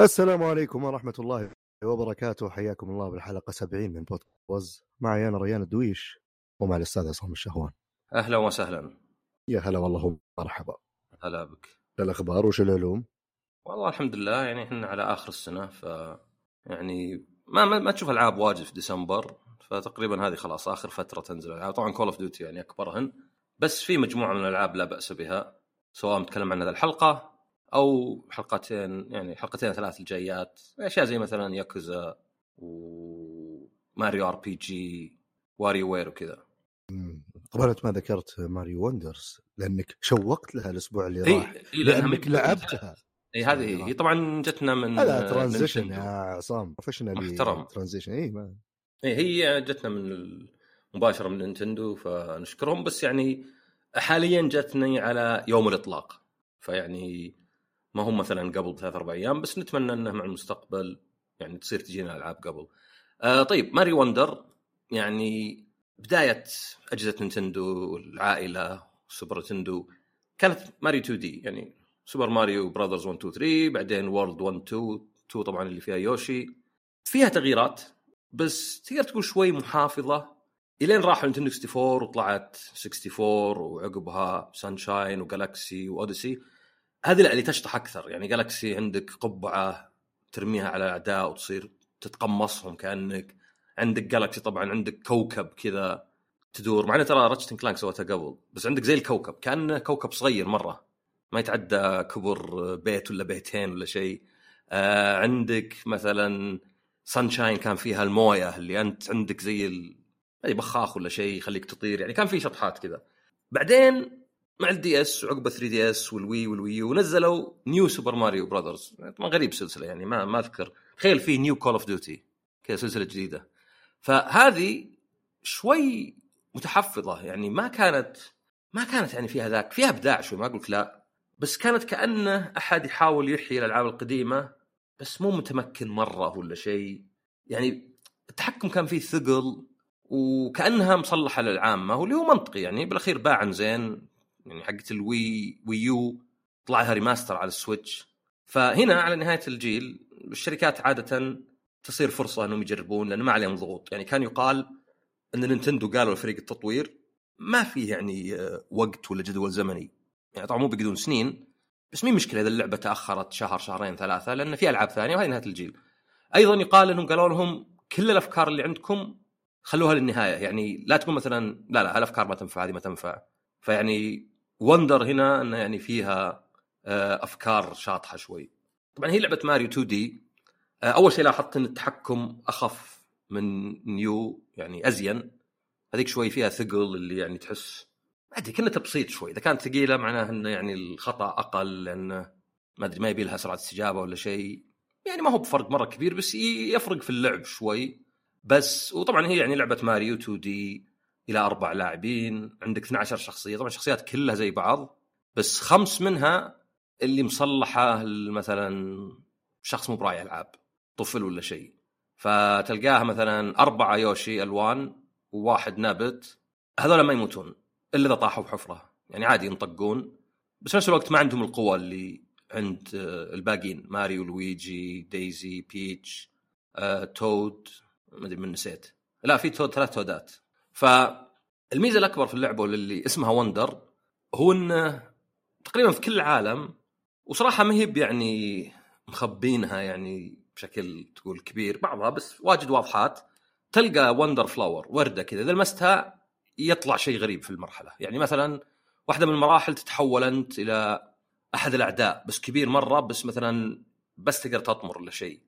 السلام عليكم ورحمة الله وبركاته. حياكم الله بالحلقة 70 من بودكاست. معي أنا ريان الدويش ومع الأستاذ عصام الشهوان. أهلا وسهلا. يا هلا والله مرحبا هلا بك. الأخبار وش العلوم؟ والله الحمد لله يعني إحنا على آخر السنة ف يعني ما ما, ما تشوف ألعاب واجد في ديسمبر. فتقريبا هذه خلاص آخر فترة تنزل العاب طبعا Call of Duty يعني أكبرهن بس في مجموعة من الألعاب لا بأس بها سواء نتكلم عن هذه الحلقة أو حلقتين يعني حلقتين ثلاث الجايات أشياء زي مثلا Yakuza و Mario RPG WarioWare وكذا أنت ما ذكرت Mario Wonders لأنك شوقت لها الأسبوع اللي اي راح إي، لأنها لأنك من- لعبتها. اي هذه هي طبعا جتنا من هذا transition. يا عصام professional محترم. transition اي ما هي جتنا من مباشرة من نينتندو فنشكرهم. بس يعني حاليا جتني على يوم الإطلاق. فيعني ما هم مثلا قبل بثلاث أربع أيام بس نتمنى إنه مع المستقبل يعني تصير تجينا العاب قبل. آه طيب Mario Wonder يعني بداية أجهزة نينتندو العائله Super Nintendo كانت ماريو 2 دي يعني Super Mario Brothers 1 2 3 بعدين World 1 2 2 طبعا اللي فيها يوشي. فيها تغييرات. بس تقدر تقول شوي محافظة. إلين راحوا Nintendo 64 وطلعت 64 وعقبها Sunshine و Galaxy و Odyssey. هذه لا اللي تشطح أكثر. يعني Galaxy عندك قبعة ترميها على الاعداء وتصير تتقمصهم كأنك عندك Galaxy طبعا عندك كوكب كذا تدور. مع إنه ترى Ratchet Clank سوتها قبل بس عندك زي الكوكب كأنه كوكب صغير مرة. ما يتعدى كبر بيت ولا بيتين ولا شيء. آه عندك مثلا Sunshine كان فيها الموية اللي أنت عندك زي ال... زي بخاخ ولا شيء يخليك تطير يعني كان في شطحات كذا. بعدين مع ال DS وعقب 3DS وال Wii وال Wii U نزلوا New Super Mario Bros طبعا غريب سلسلة يعني ما ما أذكر. تخيل في New Call of Duty كذا سلسلة جديدة. فهذه شوي متحفظة يعني ما كانت ما كانت يعني فيها ذاك فيها إبداع شوي ما أقول لا. بس كانت كأنه أحد يحاول يحيي الألعاب القديمة بس مو متمكن مرة ولا شيء. يعني التحكم كان فيه ثقل وكأنها مصلحة للعامه واللي هو منطقي يعني. بالأخير باعت زين يعني حقت ال Wii U طلع لها remaster على ال Switch. فهنا على نهاية الجيل الشركات عادة تصير فرصة إنهم يجربون لأنه ما عليهم ضغوط. يعني كان يقال إن Nintendo قالوا لفريق التطوير ما فيه يعني آه، وقت ولا جدول زمني. يعني طبعا مو بيقعدون سنين بس مين مشكلة إذا اللعبة تأخرت شهر شهرين ثلاثة لأن في ألعاب ثانية وهذه نهاية الجيل. أيضا يقال إنهم قالوا لهم كل الأفكار اللي عندكم خلوها للنهاية. يعني لا تكون مثلا لا لا هالأفكار ما تنفع هذه ما تنفع. فيعني وندر هنا إنه يعني فيها آه، أفكار شاطحة شوي. طبعا هي لعبة ماريو 2 دي. أول شيء لاحظت إن التحكم أخف من نيو يعني أزين. هذيك شوي فيها ثقل اللي يعني تحس ما ادري كأنها تبسيط شوي. إذا كانت ثقيلة معناه إنه يعني الخطأ أقل لأنه ما أدري ما يبي لها سرعة استجابة ولا شيء. يعني ما هو بفرق مرة كبير بس يفرق في اللعب شوي. بس وطبعا هي يعني لعبة ماريو 2 دي إلى أربع لاعبين عندك 12 شخصية. طبعا الشخصيات كلها زي بعض بس خمس منها اللي مصلحة مثلا شخص مو براعي ألعاب طفل ولا شيء. فتلقاها مثلا أربعة يوشي ألوان وواحد نابت. هذول ما يموتون إلا إذا طاحوا بحفرة. يعني عادي ينطقون بس نفس الوقت ما عندهم القوة اللي عند آه، الباقيين. ماريو لويجي دايزي بيتش آه، تود ما أدري من نسيت. لا في تود ثلاث تودات. فالميزه الأكبر في اللعبة واللي اسمها وندر هو إنه تقريبا في كل العالم وصراحة ما هي يعني مخبينها يعني بشكل تقول كبير. بعضها بس واجد واضحات. تلقى وندر فلاور وردة كذا. إذا لمستها يطلع شيء غريب في المرحلة. يعني مثلا واحدة من المراحل تتحول أنت إلى أحد الأعداء بس كبير مرة بس مثلا بس تقدر تطمر ولا شيء.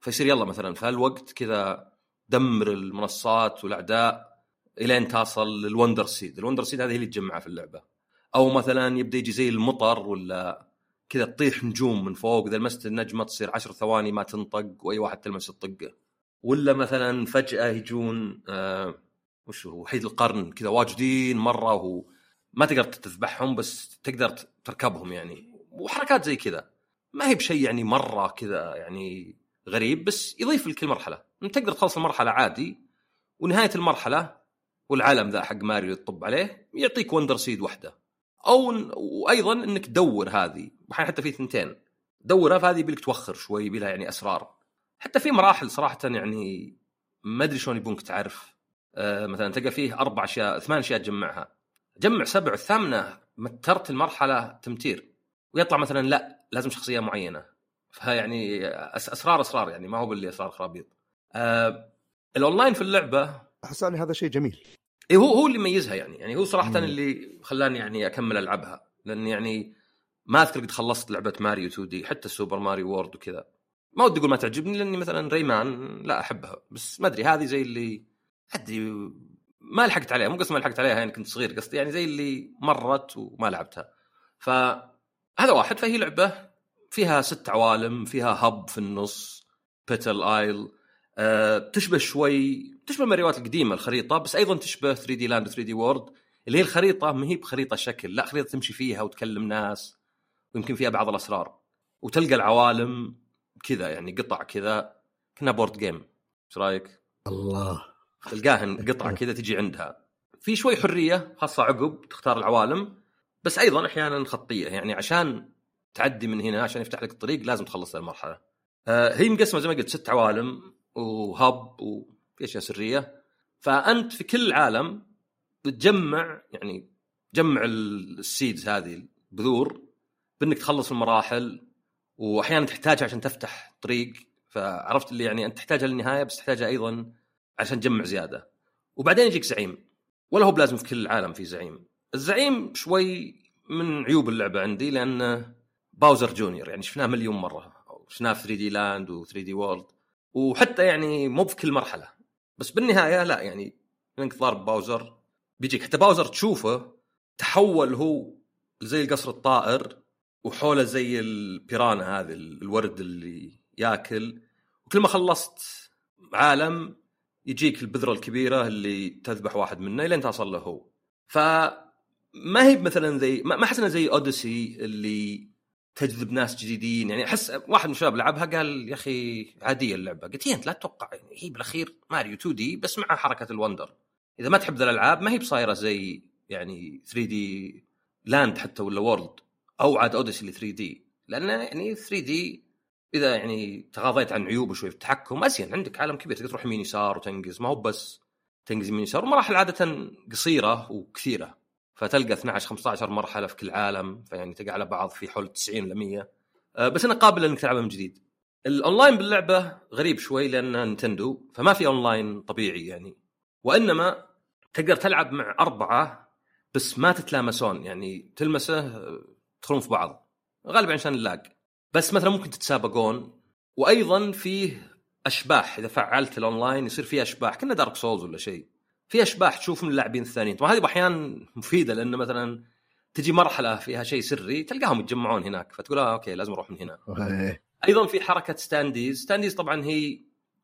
فيصير يلا مثلا في هالوقت كذا دمر المنصات والأعداء الين تصل لل Wonder Seed. ال Wonder Seed هذه اللي تجمعها في اللعبة. أو مثلا يبدأ يجي زي المطر ولا كذا تطيح نجوم من فوق إذا لمست النجمة تصير عشر ثواني ما تنطق وأي واحد تلمس تطقه. ولا مثلا فجأة يجون آه وش هو؟ وحيد القرن كذا واجدين مرة وهو ما تقدر تذبحهم بس تقدر تركبهم يعني. وحركات زي كذا. ما هي بشيء يعني مرة كذا يعني غريب بس يضيف لكل مرحله انت تقدر تخلص المرحله عادي ونهاية المرحلة والعالم ذا حق ماريو اللي تطب عليه يعطيك وندر سيد واحدة أو وأيضا إنك تدور هذه. حتى في ثنتين. دورها فهذه يبيلك توخر شوي يبي لها يعني أسرار. حتى في مراحل صراحة يعني ما أدري شلون يبونك تعرف. آه مثلا تلقى فيه أربع أشياء ثمان أشياء تجمعها. جمع سبع الثامنه مترت المرحلة تمتير. ويطلع مثلا لا لازم شخصية معينة. فيعني أسرار أسرار يعني ما هو باللي أسرار خرابيط. آه الأونلاين في اللعبة احس ان هذا شيء جميل. اي هو هو اللي يميزها يعني. يعني هو صراحة مم. اللي خلاني يعني أكمل ألعبها. لأن يعني ما أذكر قد خلصت لعبة ماريو 2 دي حتى Super Mario World وكذا. ما ودي أقول ما تعجبني لأني مثلا Rayman لا أحبها. بس ما أدري هذه زي اللي أدري ما لحقت عليها مو قصدي ما لحقت عليها يعني كنت صغير قصدي يعني زي اللي مرت وما لعبتها. فهذا واحد فهي لعبة فيها ست عوالم فيها hub في النص Petal Isles أه تشبه شوي تشبه ماريوات القديمة الخريطة بس أيضا تشبه 3D Land 3D World اللي هي الخريطة ما هي بخريطة شكل لا خريطة تمشي فيها وتكلم ناس ويمكن فيها بعض الأسرار. وتلقى العوالم كذا يعني قطع كذا كنا board game إيش رأيك؟ الله. تلقاها قطعة كذا تجي عندها. في شوي حرية خاصة عقب تختار العوالم بس أيضا أحيانا خطيه يعني عشان تعدي من هنا عشان يفتح لك الطريق لازم تخلص المرحلة. آه هي مقسمة زي ما قلت ست عوالم وهب وفي أشياء سرية. فأنت في كل عالم بتجمع يعني جمع السيدز هذه البذور بإنك تخلص المراحل واحيانا تحتاجها عشان تفتح طريق. فعرفت اللي يعني أنت تحتاجها للنهاية بس تحتاجها أيضا عشان تجمع زيادة. وبعدين يجيك زعيم. ولا هو بلازم في كل العالم في زعيم. الزعيم شوي من عيوب اللعبة عندي لأنه Bowser Junior يعني شفناه مليون مرة. شفناه في 3D Land و 3D World وحتى يعني مو في كل مرحلة. بس بالنهاية لا يعني انك ضارب Bowser. بيجيك حتى Bowser تشوفه تحول هو زي القصر الطائر وحوله زي ال Piranha هذه الورد اللي ياكل. وكل ما خلصت عالم يجيك البذرة الكبيرة اللي تذبح واحد منه لين تصل له هو. فما هي مثلا زي ما أحس زي Odyssey اللي تجذب ناس جديدين. يعني أحس واحد من الشباب لعبها قال يا أخي عادية اللعبة. قلت أنت لا تتوقع. يعني هي بالأخير ماريو 2 دي بس مع حركة ال Wonder. إذا ما تحب ذا الألعاب ما هي بصايرة زي يعني 3D Land حتى ولا World أو عاد Odyssey ل 3D لأن يعني 3D إذا يعني تغاضيت عن عيوبه شوي في التحكم أزين عندك عالم كبير تقدر تروح يمين يسار وتنقز. ما هو بس تنقز يمين يسار ومراحل عادة قصيرة وكثيرة. فتلقى 12 15 مرحلة في كل عالم فيعني تقع على بعض في حول 90 ل 100 أه، بس إنه قابل إنك تلعبها من جديد. الأونلاين باللعبة غريب شوي لأن Nintendo فما في أونلاين طبيعي يعني. وإنما تقدر تلعب مع أربعة بس ما تتلامسون يعني تلمسه تدخلون في بعض. غالبا عشان ال lag. بس مثلا ممكن تتسابقون وأيضا فيه أشباح. إذا فعلت الأونلاين يصير فيه أشباح كنا Dark Souls ولا شيء. في أشباح تشوف من اللاعبين الثانيين. طبعا هذه أحيانا مفيدة لأنه مثلا تجي مرحلة فيها شيء سري تلقاهم يتجمعون هناك فتقول آه okay لازم أروح من هنا. أيضا في حركة standees. standees طبعا هي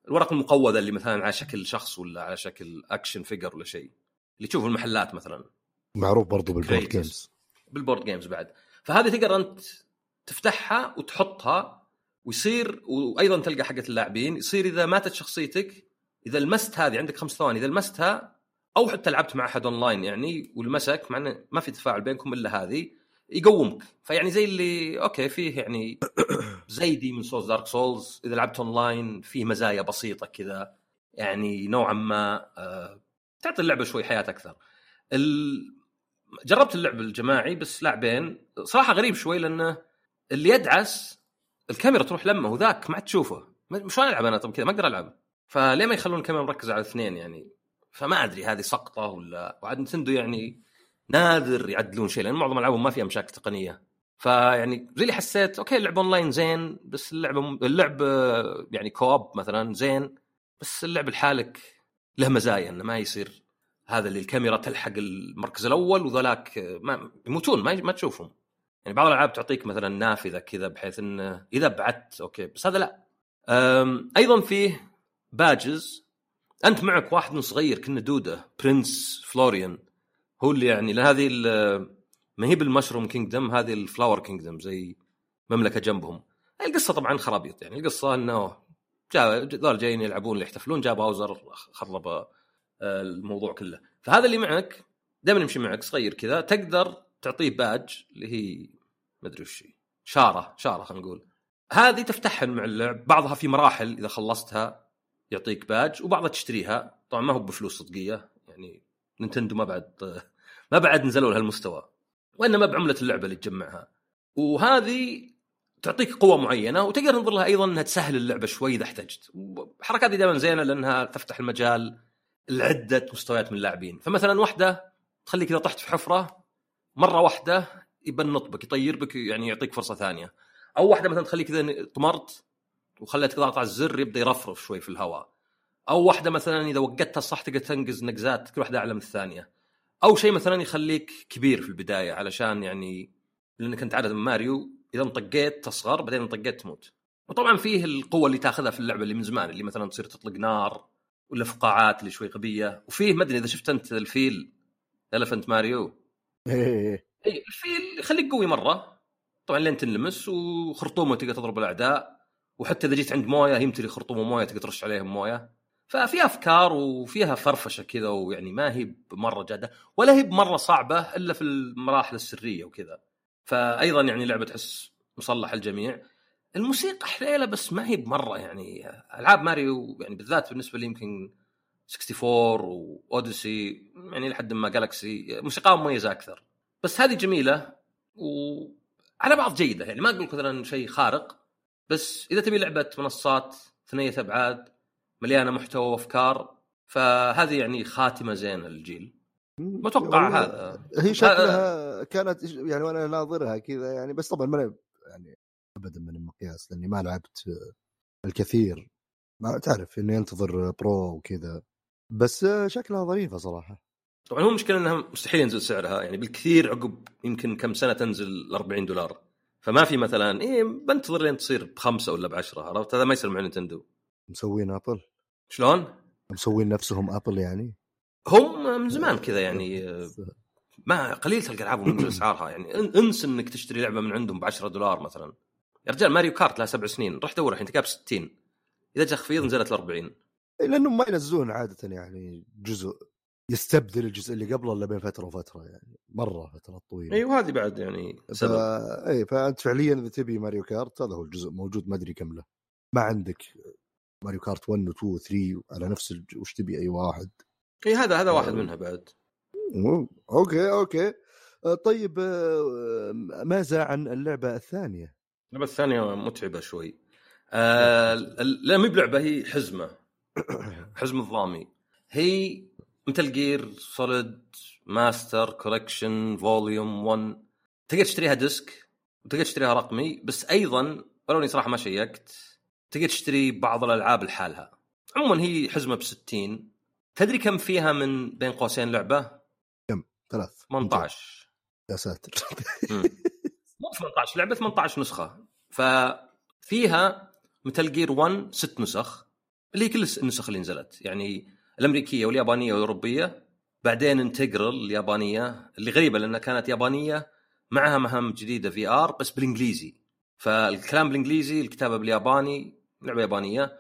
الورق المقوى اللي مثلا على شكل شخص ولا على شكل action figure ولا شيء. اللي تشوفه المحلات مثلا. معروف برضو بال board games بال board games بعد. فهذه تقدر أنت تفتحها وتحطها ويصير وأيضا تلقى حقة اللاعبين يصير إذا ماتت شخصيتك إذا لمست هذه عندك خمس ثواني إذا لمستها أو حتى لعبت مع أحد اونلاين يعني ولمسك مع انه ما في تفاعل بينكم إلا هذه يقومك. فيعني زي اللي okay فيه يعني زي Demon's Souls Dark Souls إذا لعبت اونلاين فيه مزايا بسيطة كذا يعني نوعا ما آه تعطي اللعبة شوي حياة أكثر. ال... جربت اللعب الجماعي بس لاعبين صراحة غريب شوي لأنه اللي يدعس الكاميرا تروح لمه وذاك ما عاد تشوفه. شلون ألعب أنا طب كذا ما أقدر العب فليه ما يخلون الكاميرا مركزة على الاثنين يعني؟ فما أدري هذه سقطة ولا وعاد Nintendo يعني نادر يعدلون شيء لأن معظم ألعابهم ما فيها مشاكل تقنية. فيعني زي اللي حسيت okay اللعبه أونلاين زين بس اللعبه اللعب يعني co-op مثلا زين بس اللعب لحالك له مزايا إنه ما يصير هذا اللي الكاميرا تلحق المركز الأول وذولاك ما يموتون ما, ما تشوفهم. يعني بعض الألعاب تعطيك مثلا نافذة كذا بحيث انه إذا بعدت okay بس هذا لا. أيضا فيه badges أنت معك واحد من صغير كنه دودة Prince Florian هو اللي يعني هذه ما هي بال Mushroom Kingdom هذه ال Flower Kingdom زي مملكة جنبهم. القصة طبعا خرابيط يعني القصة إنه جاء ذول جايين يلعبون يحتفلون جاء باوزر خرب آه، الموضوع كله. فهذا اللي معك دائما يمشي معك صغير كذا تقدر تعطيه باج اللي هي ما أدري وش شارة شارة خلينا نقول. هذه تفتحها مع اللعب بعضها في مراحل إذا خلصتها يعطيك باج وبعضها تشتريها. طبعا ما هو بفلوس صدقية يعني نينتندو ما بعد ما بعد نزلوا لهالمستوى وإنما بعملة اللعبة اللي تجمعها. وهذه تعطيك قوة معينة وتقدر تنظر لها أيضا إنها تسهل اللعبة شوي إذا احتجت. الحركات دائما زينة لأنها تفتح المجال لعدة مستويات من اللاعبين. فمثلا واحدة تخليك إذا طحت في حفرة مرة واحدة يبنط بك يطير بك يعني يعطيك فرصة ثانية. أو واحدة مثلا تخليك إذا طمرت وخليتك تضغط على الزر يبدأ يرفرف شوي في الهواء. أو واحدة مثلا إذا وقتها صح تقدر تنقز نقزات كل واحدة أعلى من الثانية. أو شيء مثلا يخليك كبير في البداية علشان يعني لأنك أنت عادة ماريو إذا انطقيت تصغر بعدين انطقيت تموت. وطبعا فيه القوة اللي تأخذها في اللعبة اللي من زمان اللي مثلا تصير تطلق نار ولا فقاعات اللي شوي غبية. وفيه ما أدري إذا شفت أنت الفيل Elephant Mario اي الفيل يخليك قوي مرة. طبعا لين تنلمس وخرطومه تقدر تضرب الأعداء وحتى إذا جيت عند موية يمتلي خرطومه موية تقدر ترش عليهم موية. ففيها أفكار وفيها فرفشة كذا ويعني ما هي بمرة جادة ولا هي بمرة صعبة إلا في المراحل السرية وكذا. فايضا يعني لعبه تحس مصلح الجميع الموسيقى حليلة بس ما هي بمرة يعني. ألعاب ماريو يعني بالذات بالنسبة لي يمكن 64 واوديسي يعني لحد ما جالكسي موسيقى مميزة أكثر. بس هذه جميلة وعلى بعض جيدة يعني ما أقول مثلا شيء خارق بس إذا تبي لعبة منصات ثنية أبعاد مليانة محتوى وأفكار فهذه يعني خاتمة زينة للجيل. متوقع والله هذا. هي شكلها كانت يعني وأنا ناظرها كذا يعني بس طبعا ما يعني ابدا من المقياس لأني ما لعبت الكثير. ما تعرف اني انتظر برو وكذا. بس شكلها ظريفة صراحة. طبعا هو المشكلة إنها مستحيل ينزل سعرها يعني بالكثير عقب يمكن كم سنة تنزل 40 دولار. فما في مثلا إيه بنتظر لين تصير بخمسة ولا بعشرة عرفت؟ هذا ما يصير مع نينتندو. مسوين أبل. شلون؟ مسوين نفسهم أبل يعني. هم من زمان كذا يعني ما قليل تلقى ألعابهم من أسعارها يعني إن- انس إنك تشتري لعبة من عندهم ب 10 دولار مثلا. يا رجال ماريو كارت لها سبع سنين روح دور الحين تلقاها ب 60 إذا جاء تخفيض نزلت ل 40 إيه، لأنهم ما ينزلون عاده يعني جزء يستبدل الجزء اللي قبله إلا بين فترة وفترة يعني مرة فترات طويلة. اي وهذه بعد يعني ف... سبب. اي فأنت فعليا إذا تبي ماريو كارت هذا هو الجزء موجود ما أدري كم له. ما عندك ماريو كارت 1 و 2 و 3 على نفس الج... وش تبي أي واحد؟ اي هذا هذا واحد منها بعد. okay okay. آه، طيب آه، ماذا عن اللعبة الثانية؟ اللعبة الثانية متعبة شوي. آه ال- لا مي بلعبة هي حزمة. حزم نظامي هي Metal Gear Solid Master Collection Volume 1 تقدر تشتريها disc وتقدر تشتريها رقمي بس أيضا ولو اني صراحة ما شيكت. تقدر تشتري بعض الألعاب لحالها. عموما هي حزمة ب 60 تدري كم فيها من بين قوسين لعبة؟ ثلاث. 18 يا ساتر. مو 18 لعبة 18 نسخة. ففيها Metal Gear 1 ست نسخ. اللي كل النسخ اللي نزلت. يعني الأمريكية واليابانية والأوروبية بعدين Integral اليابانية اللي غريبة لأنها كانت يابانية معها مهام جديدة VR بس بالإنجليزي. فالكلام بالإنجليزي الكتابة بالياباني لعبة يابانية.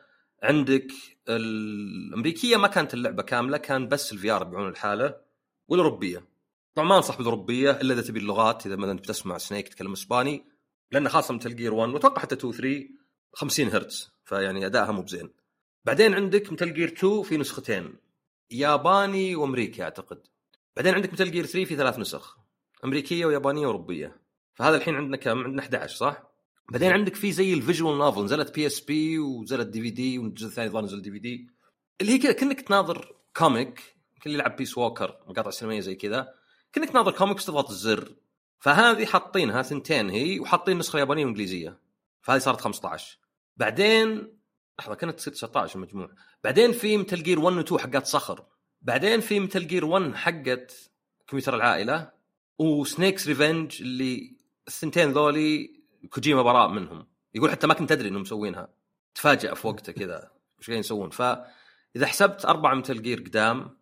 عندك الأمريكية ما كانت اللعبة كاملة كان بس ال VR يبيعون الحالة والأوروبية. طبعا ما أنصح بالأوروبية إلا إذا تبي اللغات إذا مثلا بتسمع سنيك يتكلم إسباني لأن خاصة Metal Gear 1 وأتوقع حتى 2 3 50 هرتز فيعني أدائها مو بزين. بعدين عندك Metal Gear 2 في نسختين. ياباني وأمريكي أعتقد. بعدين عندك Metal Gear 3 في ثلاث نسخ أمريكية ويابانية وأوروبية. فهذا الحين عندنا كم؟ عندنا 11 صح؟ بعدين عندك في زي ال visual novel نزلت PSP ونزلت DVD والجزء الثاني ظهر نزل DVD اللي هي كذا كأنك تناظر comic اللي يلعب Peace Walker مقاطع سينمائية زي كذا. كأنك ناظر كوميكس تضغط الزر. فهذه حاطينها ثنتين هي وحاطين نسخة يابانية وإنجليزية. فهذه صارت 15 بعدين لحظة كانت تصير 19 المجموع بعدين في Metal Gear 1 و 2 حقات صخر. بعدين في Metal Gear 1 حقت كمبيوتر العائلة و Snake's Revenge اللي الثنتين ذولي كوجيما براء منهم. يقول حتى ما كنت أدري إنهم مسوينها. تفاجأ في وقته كذا. وش قاعدين يسوون؟ فاذا حسبت أربعة Metal Gear قدام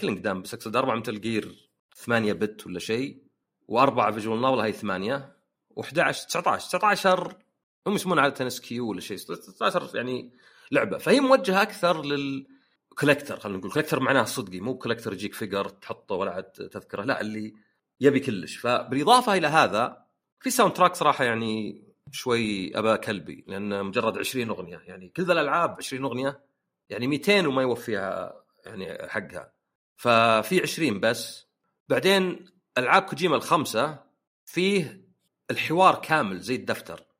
كلهم قدام بس أقصد أربعة Metal Gear 8 bit ولا شيء وأربعة visual novel هي 8 و11 19 19 هم يسمونها عاده SKU ولا شيء. 19 يعني لعبة. فهي موجهة أكثر لل collector خلينا نقول. collector معناه صدقي مو collector يجيك figure تحطه ولا عاد تذكره لا اللي يبي كلش. فبالإضافة إلى هذا في soundtrack صراحة يعني شوي أبا كلبي لأن مجرد 20 أغنية. يعني كل ذا الألعاب 20 أغنية يعني 200 وما يوفيها يعني حقها. ففي 20 بس. بعدين ألعاب كوجيما الخمسة فيه الحوار كامل زي الدفتر.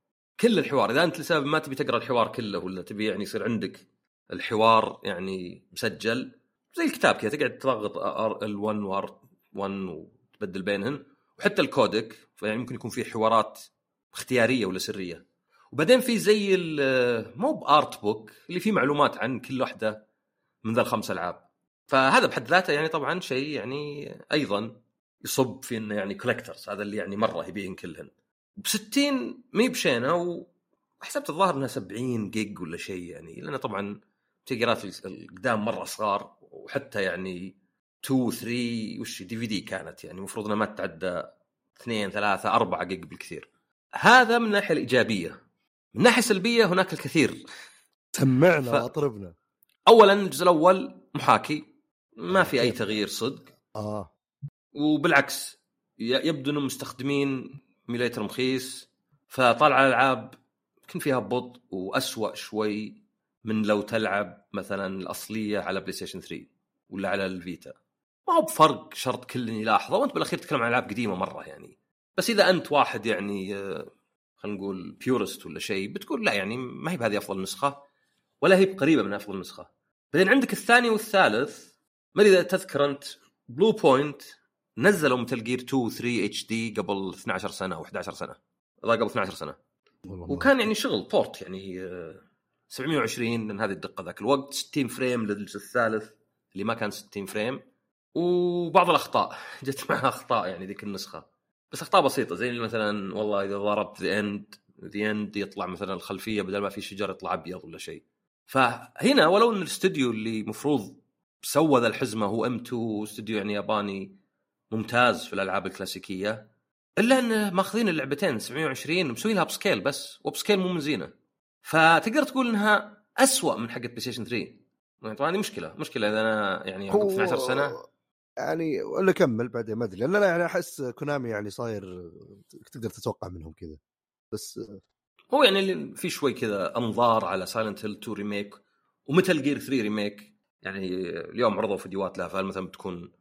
كل الحوار إذا أنت لسبب ما تبي تقرأ الحوار كله ولا تبي يعني يصير عندك الحوار يعني مسجل زي الكتاب كذا تقعد تضغط L1 و R1 وتبدل بينهن وحتى ال codec فيعني ممكن يكون في حوارات اختيارية ولا سرية. وبعدين في زي مو ب art book اللي فيه معلومات عن كل واحدة من ذا الخمس ألعاب. فهذا بحد ذاته يعني طبعا شيء يعني أيضا يصب في إنه يعني collectors هذا اللي يعني مرة يبيهن كلهن. ب 60 مي بشينة وحسبت الظاهر إنها 70 جيج ولا شيء يعني لأن طبعا تقرات القدام مرة صغار وحتى يعني 2 3 وش دي في دي كانت يعني المفروض إنها ما تتعدى 2 3 4 جيج بالكثير. هذا من الناحية الإيجابية. من الناحية السلبية هناك الكثير. سمعنا ف... وأطربنا. اولا الجزء الأول محاكي ما في أي تغيير صدق. آه. وبالعكس يبدو إنهم مستخدمين ميليتر مخيس فطالع الألعاب يمكن فيها بطء واسوء شوي من لو تلعب مثلا الأصلية على بلاي ستيشن 3 ولا على الفيتا. ما هو بفرق شرط كل يلاحظه وأنت بالأخير تتكلم عن ألعاب قديمة مرة يعني. بس إذا أنت واحد يعني آه، خلينا نقول purist ولا شيء بتقول لا يعني ما هي بهذه أفضل نسخة ولا هي قريبة من أفضل نسخة. بعدين عندك الثاني والثالث ما إذا تذكر أنت Bluepoint نزلوا مثل جير 2 و 3 HD قبل 12 سنة أو 11 سنة. لا قبل 12 سنة. وكان يعني شغل port يعني 720 آه، من هذه الدقة ذاك الوقت 60 frame للجزء الثالث اللي ما كان 60 frame. وبعض الأخطاء جت معها أخطاء يعني ذيك النسخة. بس أخطاء بسيطة زي مثلا والله إذا ضربت The End The End يطلع مثلا الخلفية بدل ما في شجر يطلع أبيض ولا شيء. فهنا ولو إن الاستوديو اللي مفروض سوى ذا الحزمة هو M2 استوديو يعني ياباني ممتاز في الألعاب الكلاسيكية إلا انه ماخذين اللعبتين 720 ومسوينها upscale بس و upscale مو من زينة. فتقدر تقول إنها أسوأ من حقت بلاي ستيشن 3 يعني طبعا هذه مشكلة مشكلة إذا أنا يعني عمري 12 سنة. يعني ولا كمل بعدين ما أدري لأن أنا يعني أحس كونامي يعني صاير تقدر تتوقع منهم كذا. بس هو يعني في شوي كذا أنظار على سايلنت هيل 2 remake ومتل جير 3 remake. يعني اليوم عرضوا فيديوهات لها فهل مثلا بتكون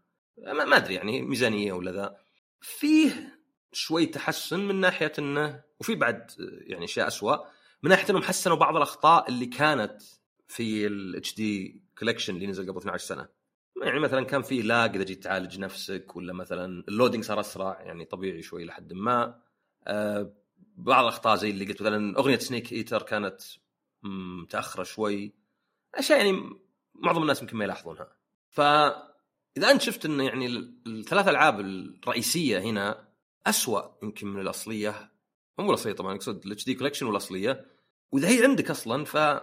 ما أدري يعني ميزانية ولا ذا فيه شوي تحسن من ناحية إنه وفي بعد يعني أشياء اسوء من ناحية إنهم حسنوا بعض الأخطاء اللي كانت في ال HD Collection اللي نزل قبل 12 سنة. يعني مثلا كان فيه lag إذا جيت تعالج نفسك ولا مثلا ال loading صار أسرع يعني طبيعي شوي لحد ما. آه بعض الأخطاء زي اللي قلت مثلا أغنية Snake Eater كانت متأخرة شوي. أشياء يعني معظم الناس يمكن ما يلاحظونها. ف إذا أنت شفت انه يعني الثلاث ألعاب الرئيسية هنا أسوأ يمكن من الأصلية. مو الأصلية طبعا أقصد ال HD Collection والأصلية. وإذا هي عندك أصلا ف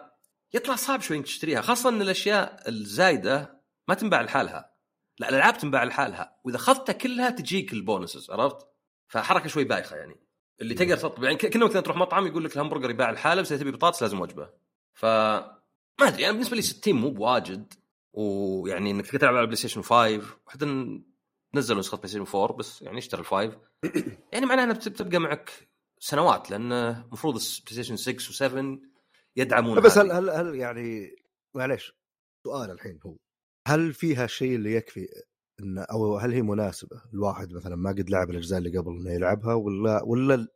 يطلع صعب شوي إنك تشتريها خاصة إن الأشياء الزايدة ما تنباع لحالها. لا الألعاب تنباع لحالها. وإذا أخذتها كلها تجيك ال bonuses عرفت؟ فحركة شوي بايخة يعني. اللي تقدر تطلب يعني كنا مثلا تروح مطعم يقول لك الهمبرجر يباع لحاله بس إذا تبي بطاطس لازم وجبة. ف ما أدري يعني بالنسبة لي 60 مو بواجد. ويعني إنك تلعب على بلاي ستيشن 5 وحتى نزلوا نسخة بلاي ستيشن 4 بس يعني اشتري ال five. يعني معناها إنها بتبقى معك سنوات لأن المفروض بلاي ستيشن 6 و7 يدعمون بس هل هل هل يعني معليش سؤال الحين هو هل فيها الشيء اللي يكفي إن أو هل هي مناسبة؟ الواحد مثلا ما قد لعب الأجزاء اللي قبل إنه يلعبها ولا ولا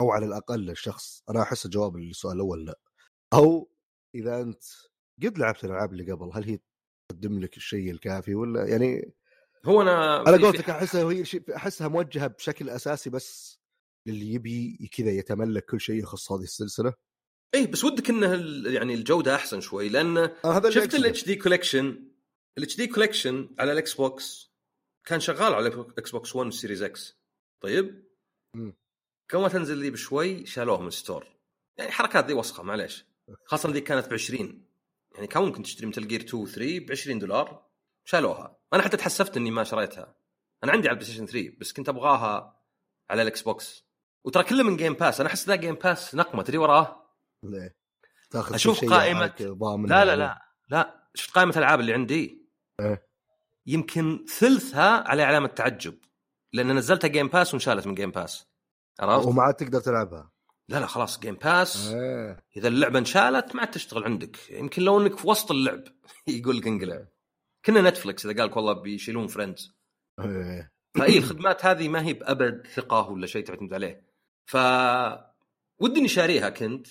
أو على الأقل الشخص أنا أحس الجواب للسؤال الأول لا. أو إذا أنت قد لعبت الألعاب اللي قبل هل هي تقدم لك الشيء الكافي ولا يعني هو أنا على قولتك أحسها هي أحسها موجهة بشكل أساسي بس للي يبي كذا يتملك كل شيء يخص هذه السلسلة؟ إيه بس ودك إنه يعني الجودة أحسن شوي لأن آه شفت ال HD Collection ال HD Collection على الاكس بوكس كان شغال على الاكس بوكس 1 سيريز إكس طيب كم ما تنزل لي بشوي شالوه من ال store. يعني حركات ذي وسخة معليش. خاصة ذي كانت ب 20 يعني كان ممكن تشتري مثل جير 2 و 3 ب 20 دولار شالوها. أنا حتى تحسفت إني ما شريتها. أنا عندي على البلاي ستيشن 3 بس كنت أبغاها على الإكس بوكس. وترى كله من Game Pass أنا أحس ذا Game Pass نقمة. تدري وراه؟ ليه؟ تاخذ أشوف قائمه لا لا لا لا. شفت قائمة الألعاب اللي عندي؟ إيه. يمكن ثلثها على علامة تعجب لأن نزلتها Game Pass وانشالت من Game Pass عرفت؟ وما عاد تقدر تلعبها. لا لا خلاص Game Pass إيه إذا اللعبة انشالت ما عاد تشتغل عندك. يمكن لو إنك في وسط اللعب. يقول لك انقلع. كنا نتفلكس إذا قال لك والله بيشيلون Friends إيه. فإي الخدمات هذه ما هي بأبد ثقة ولا شيء تعتمد عليه. ف ودي إني شاريها كنت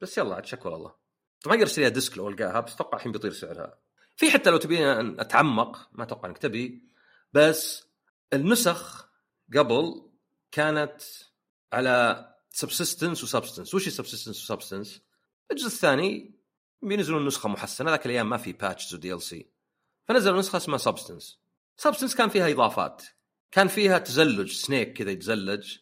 بس يلا عاد شكوى الله. طبعا أقدر أشتريها disc لو ألقاها بس أتوقع الحين بيطير سعرها. في حتى لو تبي أن أتعمق ما أتوقع إنك تبي بس النسخ قبل كانت على Subsistence و Substance وش ال Subsistence و Substance؟ الجزء الثاني بينزلون نسخة محسنة. ذاك الأيام ما في patches و DLC فنزلوا نسخة اسمها Substance Substance كان فيها إضافات. كان فيها تزلج. سنيك كذا يتزلج.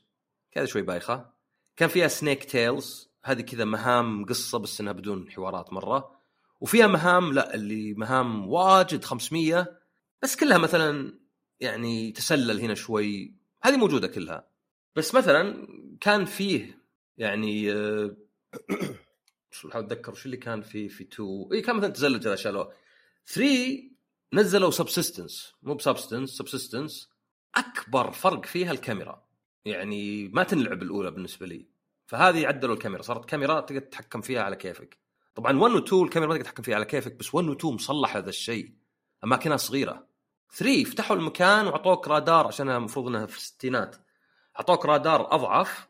كذا شوي بايخة. كان فيها Snake Tales هذه كذا مهام قصة بس إنها بدون حوارات مرة. وفيها مهام لا اللي مهام واجد 500 بس كلها مثلا يعني تسلل هنا شوي. هذه موجودة كلها. بس مثلا كان فيه يعني آه، شو بحاول أتذكر وش اللي كان فيه في 2 اي كان مثلا تزلج هذا شالوه 3 نزلوا Subsistence مو ب Substance Subsistence أكبر فرق فيها الكاميرا. يعني ما تنلعب الأولى بالنسبة لي. فهذه عدلوا الكاميرا. صارت كاميرا تقدر تتحكم فيها على كيفك. طبعا 1 و 2 الكاميرا ما تقدر تتحكم فيها على كيفك بس 1 و 2 مصلح هذا الشيء. أماكنها صغيرة. 3 فتحوا المكان وعطوك رادار عشان المفروض إنها في الستينات. أعطوك رادار أضعف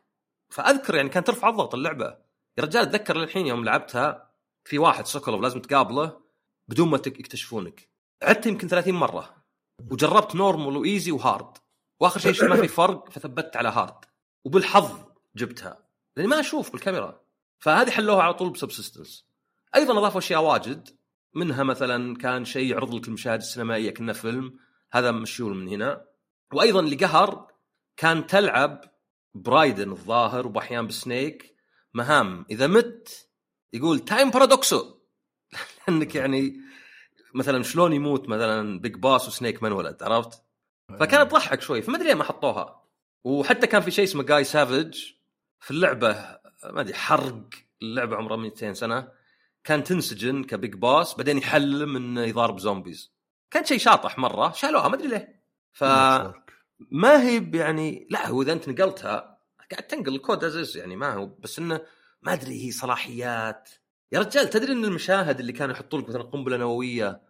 فأذكر يعني كانت ترفع الضغط اللعبة. يا رجال اتذكر للحين يوم لعبتها في واحد سوكولوف لازم تقابله بدون ما يكتشفونك. عدت يمكن 30 مرة وجربت normal و easy و hard وآخر شيء شفت ما في فرق فثبت على hard وبالحظ جبتها لأني ما أشوف بالكاميرا. فهذه حلوها على طول ب Subsistence. أيضا أضافوا أشياء واجد منها مثلا كان شيء يعرض لك المشاهد السينمائية كنا فيلم. هذا مشيول من هنا. وأيضا اللي قهر كان تلعب ب Raiden الظاهر وباحيان بسنيك. مهام إذا مت يقول time paradox و لأنك يعني مثلا شلون يموت مثلا Big Boss و Snake من ولد عرفت؟ فكانت تضحك شوي فما أدري ليه ما حطوها. وحتى كان في شيء اسمه Guy Savage في اللعبة ما أدري حرق اللعبة عمرها 200 سنة. كان تنسجن ك Big Boss بعدين يحلم إنه يضارب zombies كان شيء شاطح مرة شالوها ما أدري ليه. فما هي يعني لا هو إذا أنت نقلتها قاعد تنقل الكود از يعني ما هو بس إنه ما أدري هي صلاحيات. يا رجال تدري إن المشاهد اللي كانوا يحطون لك مثلا قنبلة نووية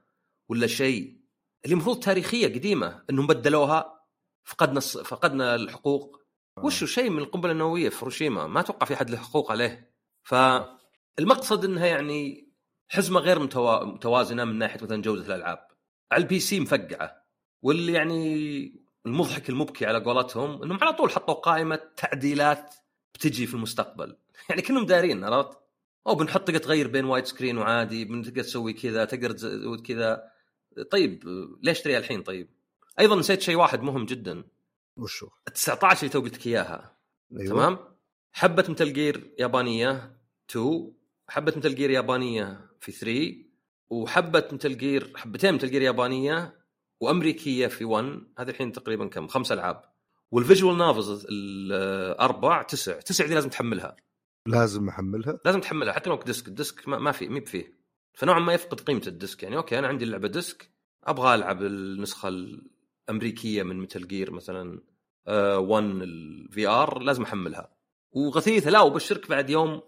ولا شيء اللي المفروض تاريخية قديمة إنهم بدلوها فقدنا. فقدنا الحقوق. وشو شيء من القنبلة النووية في هيروشيما ما أتوقع في أحد له حقوق عليه. فالمقصد انها يعني حزمة غير متوا... متوازنة من ناحية مثلا جودة الألعاب. على ال PC مفقعة واللي يعني المضحك المبكي على قولتهم إنهم على طول حطوا قائمة تعديلات بتجي في المستقبل يعني كلهم دارين عرفت؟ أو بنحط تقدر تغير بين wide screen وعادي تقدر تسوي كذا تقدر تزود كذا طيب ليش تشتريها الحين طيب؟ أيضا نسيت شيء واحد مهم جدا وشو؟ ال 19 اللي تو قلت لك إياها أيوة. تمام؟ حبة Metal Gear يابانية 2 حبة Metal Gear يابانية في 3 وحبة Metal Gear حبتين Metal Gear يابانية وأمريكية في 1 هذه الحين تقريبا كم؟ خمس ألعاب. وال visual novels الأربع تسع. تسع دي لازم تحملها. لازم أحملها؟ لازم تحملها. حتى لو disc ال disc ما, ما في مي بفيه. فنوعا ما يفقد قيمة ال disc. يعني okay أنا عندي اللعبة disc أبغى ألعب النسخة الأمريكية من Metal Gear مثلا 1 ال VR لازم أحملها. وغثيثة لا وبشرك بعد يوم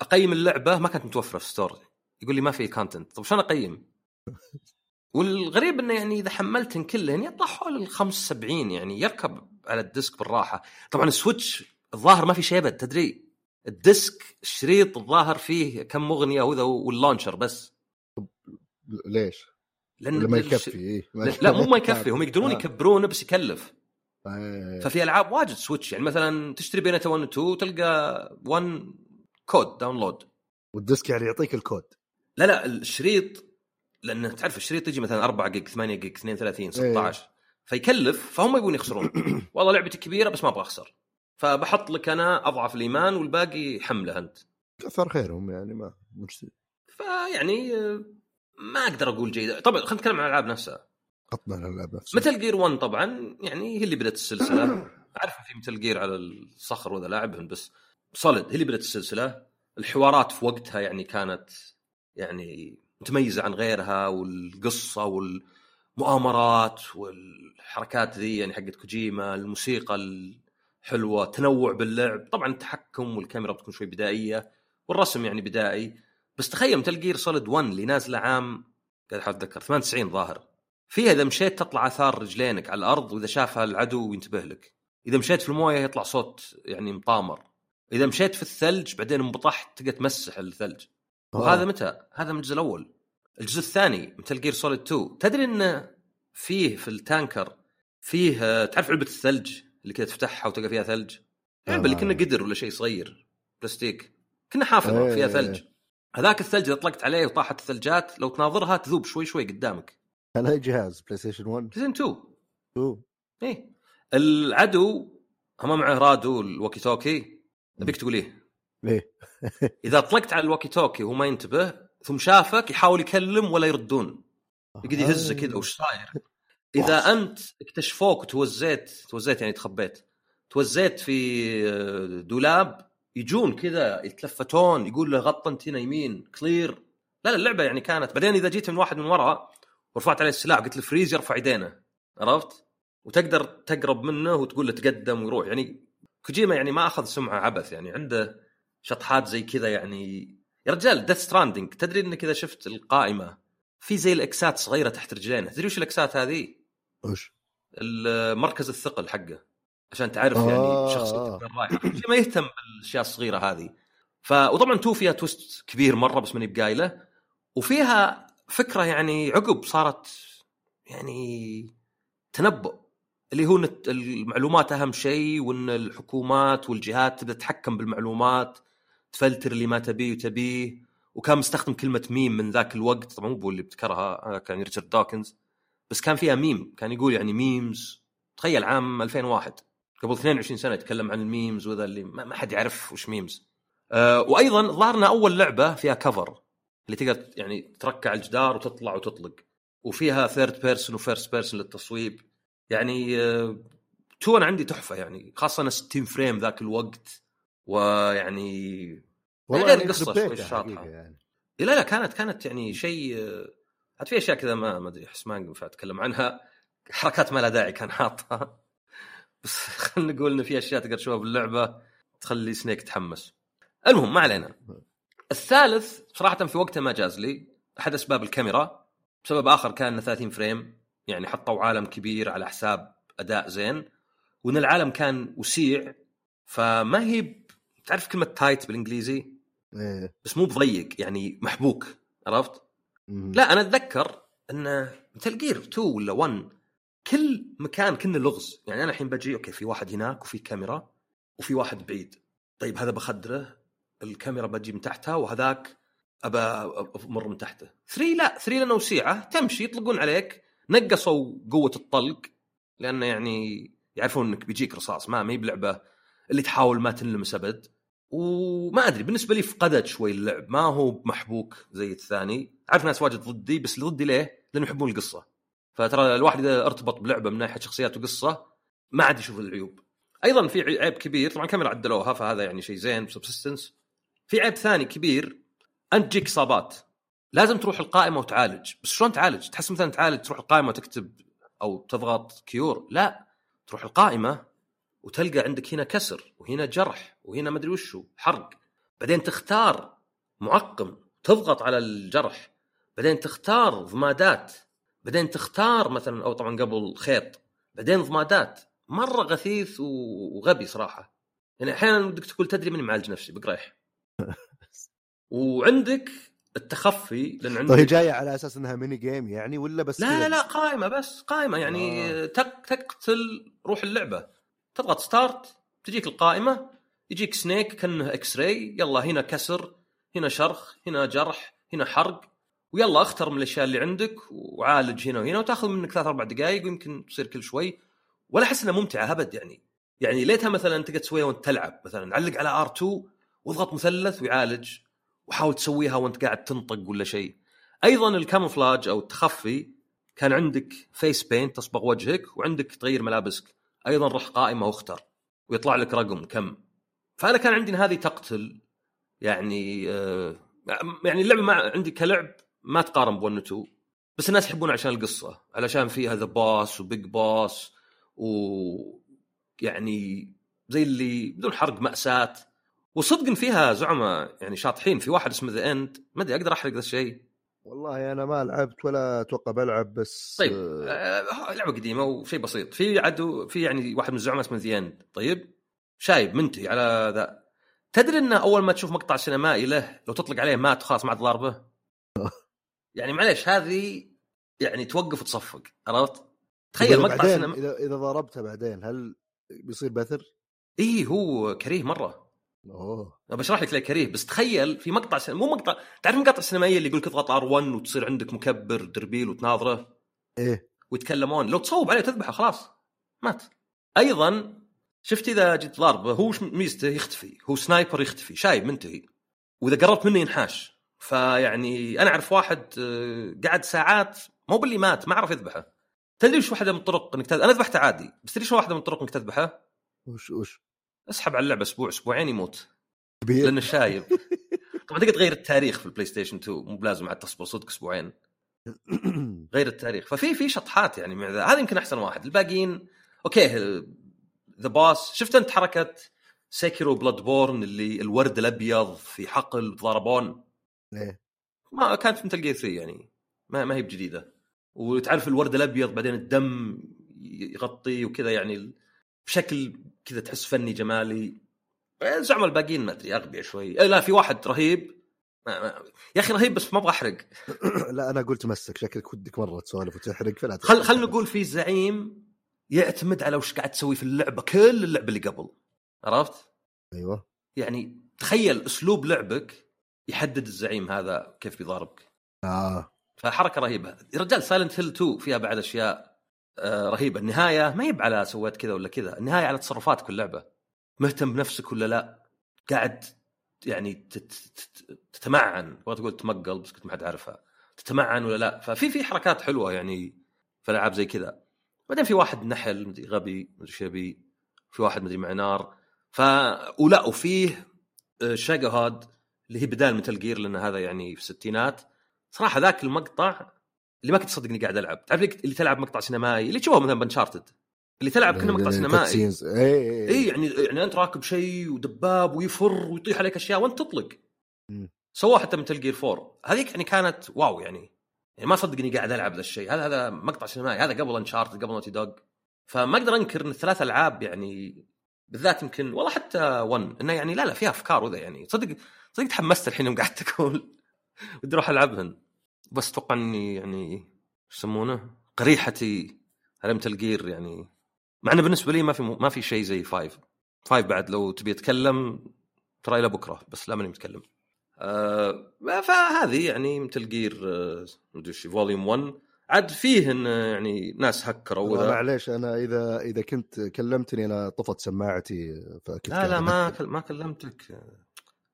أقيم اللعبة. ما كانت متوفرة في store. يقول لي ما في content طب شلون أقيم؟ والغريب إنه يعني إذا حملتن كلهن يطلع حول ال 75 يعني يركب على ال disc بالراحة طبعا ال Switch الظاهر ما في شيء أبد تدري ال disc الشريط الظاهر فيه كم أغنية وذا وال launcher بس ليش؟ لأن الش- يكفي إيه. لا مو ما يكفي هم يقدرون آه. يكبرونه بس يكلف آه. ففي ألعاب واجد Switch يعني مثلا تشتري Bayonetta 1 و 2 تلقى 1 code download وال disc يعني يعطيك الكود لا لا الشريط لأن تعرف الشريط يجي مثلا 4 جيج 8 جيج 32 16 فيكلف فهم يبون يخسرون. والله لعبتي كبيرة بس ما أبغى أخسر. فبحط لك أنا أضعف الإيمان والباقي حملة أنت. كثر خيرهم يعني ما مش فيعني ما أقدر أقول جيدة. طبعا خلينا نتكلم عن الألعاب نفسها. قطنا الألعاب نفسها. مثل جير 1 طبعا يعني هي اللي بدأت السلسلة. اعرف في مثل جير على الصخر وذا لاعبهم بس صلد هي اللي بدأت السلسلة. الحوارات في وقتها يعني كانت يعني متميزة عن غيرها والقصة والمؤامرات والحركات ذي يعني حقت كوجيما الموسيقى الحلوة تنوع باللعب. طبعا التحكم والكاميرا بتكون شوي بدائية والرسم يعني بدائي. بس تخيل Metal Gear Solid 1 اللي نازلة عام قاعد أحاول أتذكر 98 ظاهر. فيها إذا مشيت تطلع آثار رجلينك على الأرض وإذا شافها العدو ينتبه لك. إذا مشيت في الموية يطلع صوت يعني مطامر. إذا مشيت في الثلج بعدين انبطحت تقدر تمسح الثلج. وهذا متى؟ هذا من الجزء الأول. الجزء الثاني Metal Gear Solid 2 تدري انه فيه في ال tanker فيه تعرف علبة الثلج اللي كذا تفتحها وتلقى فيها ثلج؟ علبه اللي كنا قدر ولا شيء صغير. بلاستيك. كنا حافظة فيها ثلج. هذاك الثلج إذا طلقت عليه وطاحت الثلجات لو تناظرها تذوب شوي شوي قدامك. هل هي جهاز بلاي ستيشن 1 بلاي ستيشن 2 2 إيه. العدو هم معه راديو ال walkie talkie. أبيك تقول إيه؟ ليه؟ إذا طلقت على ال walkie talkie وهو ما ينتبه ثم شافك يحاول يكلم ولا يردون يقعد يهزه كذا وش صاير؟ إذا أنت اكتشفوك وتوزيت توزيت يعني تخبيت توزيت في دولاب يجون كذا يتلفتون يقول له غط أنت هنا يمين clear لا لا اللعبة يعني كانت بعدين إذا جيت من واحد من ورا ورفعت عليه السلاح قلت له freeze يرفع يدينه عرفت؟ وتقدر تقرب منه وتقول له تقدم ويروح يعني كوجيما يعني ما أخذ سمعة عبث يعني عنده شطحات زي كذا يعني يا رجال Death Stranding تدري إنك إذا شفت القائمة في زي الإكسات صغيرة تحت رجلينه تدري وش الإكسات هذه؟ وش؟ مركز الثقل حقه عشان تعرف يعني آه. شخصيتك وين رايح ما يهتم بالأشياء الصغيرة هذه ف وطبعا تو فيها تويست كبير مرة بس ماني بقايله وفيها فكرة يعني عقب صارت يعني تنبؤ اللي هو المعلومات أهم شيء وإن الحكومات والجهات تبدأ تتحكم بالمعلومات تفلتر اللي ما تبيه وتبيه. وكان مستخدم كلمة ميم من ذاك الوقت. طبعا مو اللي ابتكرها هذا كان ريتشارد دوكنز بس كان فيها ميم. كان يقول يعني memes. تخيل عام 2001 قبل 22 سنة يتكلم عن ال memes وذا اللي ما حد يعرف وش memes. أه وأيضا ظهرنا أول لعبة فيها cover اللي تقدر يعني تركي ع الجدار وتطلع وتطلق. وفيها third person و first person للتصويب. يعني أه تو أنا عندي تحفة يعني. خاصة أنا 60 frame ذاك الوقت. ويعني والله غير يعني شوي شاطحة. حقيقة يعني. إيه لا لا كانت كانت يعني شيء عاد في أشياء كذا ما ما أدري احس ما ينفع أتكلم عنها. حركات ما لها داعي كان حاطها. بس خلينا نقول إن في أشياء تقدر تشوفها باللعبة تخلي Snake يتحمس المهم ما علينا. الثالث صراحة في وقته ما جاز لي أحد أسباب الكاميرا. بسبب آخر كان إنه 30 frame يعني حطوا عالم كبير على حساب أداء زين. وإن العالم كان وسيع فما هي تعرف كلمة tight بالإنجليزي؟ إيه. بس مو بضيق يعني محبوك عرفت؟ مم. لا أنا أتذكر إن Metal Gear 2 ولا 1 كل مكان كنا لغز. يعني أنا الحين بجي okay في واحد هناك وفي كاميرا وفي واحد بعيد. طيب هذا بخدره الكاميرا بجي من تحتها وهذاك أبى أمر من تحته. 3 لا 3 لأنه وسيعة. تمشي يطلقون عليك. نقصوا قوة الطلق لأنه يعني يعرفون إنك بيجيك رصاص. ما ما هي بلعبة اللي تحاول ما تنلمس أبد. وما أدري بالنسبة لي فقدت شوي اللعب. ما هو محبوك زي الثاني. أعرف ناس واجد ضدي بس ضدي ليه؟ لأنه يحبون القصة. فترى الواحد إذا ارتبط بلعبة من ناحية شخصيات وقصة ما عاد يشوف العيوب. أيضا في عيب كبير طبعا كاميرا عدلوها فهذا يعني شيء زين سبسستنس في عيب ثاني كبير أنت تجيك إصابات. لازم تروح القائمة وتعالج. بس شلون تعالج؟ تحس مثلا تعالج تروح القائمة وتكتب أو تضغط كيور. لا تروح القائمة وتلقى عندك هنا كسر وهنا جرح وهنا مدري وشو حرق. بعدين تختار معقم تضغط على الجرح. بعدين تختار ضمادات. بعدين تختار مثلا أو طبعا قبل خيط. بعدين ضمادات. مرة غثيث وغبي صراحة. يعني أحيانا بدك تقول تدري ماني معالج نفسي بقريحي وعندك التخفي لأن عندك طيب هي جاية على أساس إنها mini game يعني ولا بس لا لا لا قائمة بس قائمة. يعني آه. تق تقتل روح اللعبة. تضغط start تجيك القائمة يجيك Snake كأنه x-ray يلا هنا كسر هنا شرخ هنا جرح هنا حرق ويلا اختر من الأشياء اللي عندك وعالج هنا وهنا وتأخذ منك ثلاث أربع دقائق ويمكن تصير كل شوي. ولا أحس إنها ممتعة أبد يعني. يعني ليتها مثلا تقدر تسويها وأنت تلعب مثلا علق على R2 واضغط مثلث ويعالج وحاول تسويها وأنت قاعد تنطق ولا شيء. أيضا ال camouflage أو التخفي كان عندك face paint تصبغ وجهك وعندك تغير ملابسك. أيضا رح قائمة واختر ويطلع لك رقم كم. فأنا كان عندي هذه تقتل يعني آه يعني اللعبة ما عندي كلعب ما تقارن ب 1 و 2 بس الناس يحبون عشان القصة علشان فيها The Boss و Big Boss و يعني زي اللي بدون حرق مأساة. وصدق فيها زعماء يعني شاطحين في واحد اسمه The End ما أدري أقدر أحرق ذا الشيء. والله أنا ما لعبت ولا أتوقع بلعب بس طيب آه، لعبة قديمة وشيء بسيط. في عدو في يعني واحد من الزعماء اسمه The End طيب شايب منتهي على ذا. تدري انه أول ما تشوف مقطع سينمائي له لو تطلق عليه مات خلاص ما عاد ضاربه؟ يعني معليش هذه يعني توقف وتصفق عرفت؟ تخيل مقطع بعدين سينما إذا إذا ضربته بعدين هل بيصير بثر؟ اي هو كريه مرة. أوه. بشرح لك ليه كريه بس تخيل في مقطع سينما مو مقطع تعرف المقاطع السينمائية اللي يقول لك اضغط R1 وتصير عندك مكبر دربيل وتناظره؟ إيه. ويتكلمون لو تصوب عليه تذبحه خلاص مات. أيضا شفت إذا جيت ضاربه هو ميزته يختفي هو sniper يختفي شايب منتهي. وإذا قربت منه ينحاش. فيعني أنا أعرف واحد آه، قعد ساعات مو باللي ما عرف يذبحه. تدري وش واحدة من الطرق إنك تذبح أنا ذبحته عادي بس تدري شو واحدة من الطرق إنك تذبحه؟ وش وش؟ اسحب على اللعبة أسبوع أسبوعين يموت. كبير. لأنه شايب. طبعا تقدر تغير التاريخ في ال PlayStation 2 مو بلازم عاد تصبر صدق أسبوعين. غير التاريخ. ففي في شطحات يعني مع ذا. هذا يمكن أحسن واحد. الباقيين okay The Boss شفت أنت حركة Sekiro Bloodborne اللي الورد الأبيض في حقل ضربون إيه. ما كانت في مثل Gear 3 يعني. ما ما هي بجديدة. وتعرف الورد الأبيض بعدين الدم يغطي وكذا يعني بشكل كذا تحس فني جمالي. زعم الباقيين ما أدري أغبياء شوي. إيه لا في واحد رهيب. يا أخي رهيب بس ما أبغى أحرق. لا أنا قلت مسك شكلك ودك مرة تسولف وتحرق فلا خل خلينا نقول في زعيم يعتمد على وش قاعد تسوي في اللعبة كل اللعبة اللي قبل. عرفت؟ أيوه. يعني تخيل أسلوب لعبك يحدد الزعيم هذا كيف بيضاربك. آه. فحركة رهيبة. يا رجال Silent Hill 2 فيها بعد أشياء رهيبة. النهاية ما هي على سويت كذا ولا كذا. النهاية على تصرفاتك اللعبة. مهتم بنفسك ولا لا؟ قاعد يعني تت- تت- تتمعن. تبغى تقول تمقل بس كنت ما حد عارفها. تتمعن ولا لا؟ ففي في حركات حلوة يعني في العاب زي كذا. بعدين في واحد نحل مدري غبي مدري إيش يبي في واحد مدري مع نار ف ولا وفيه آه، شاقا هاد اللي هي بدال مثل جير لأن هذا يعني في الستينات. صراحة ذاك المقطع اللي ما كنت تصدق اني قاعد ألعب. تعرف اللي تلعب مقطع سينمائي؟ اللي تشوفه مثلا بانشارتد اللي تلعب كنا مقطع سينمائي. اي اي يعني يعني أنت راكب شيء ودباب ويفر ويطيح عليك أشياء وأنت تطلق. مم. سووها حتى Metal Gear 4 هذيك يعني كانت واو يعني. يعني ما صدق اني قاعد ألعب ذا الشيء. هذا هذا مقطع سينمائي. هذا قبل Uncharted قبل Naughty Dog فما أقدر أنكر إن الثلاث ألعاب يعني بالذات يمكن والله حتى 1 إنه يعني لا لا فيها أفكار وذا يعني. صدق صدق تحمست الحين يوم قاعد تقول ودي أروح ألعبهن. بس أتوقع إني يعني إيش يسمونه قريحتي على Metal Gear يعني. مع إنه بالنسبة لي ما في ما في شيء زي five five بعد لو تبي أتكلم ترى إلى بكرة بس لا ماني متكلم. آه فهذه يعني Metal Gear آه مدري إيش Volume 1 عاد فيه إن يعني ناس هكروا وذا. معليش أنا إذا إذا كنت كلمتني أنا طفت سماعتي فكنت لا لا ما ما كلمتك.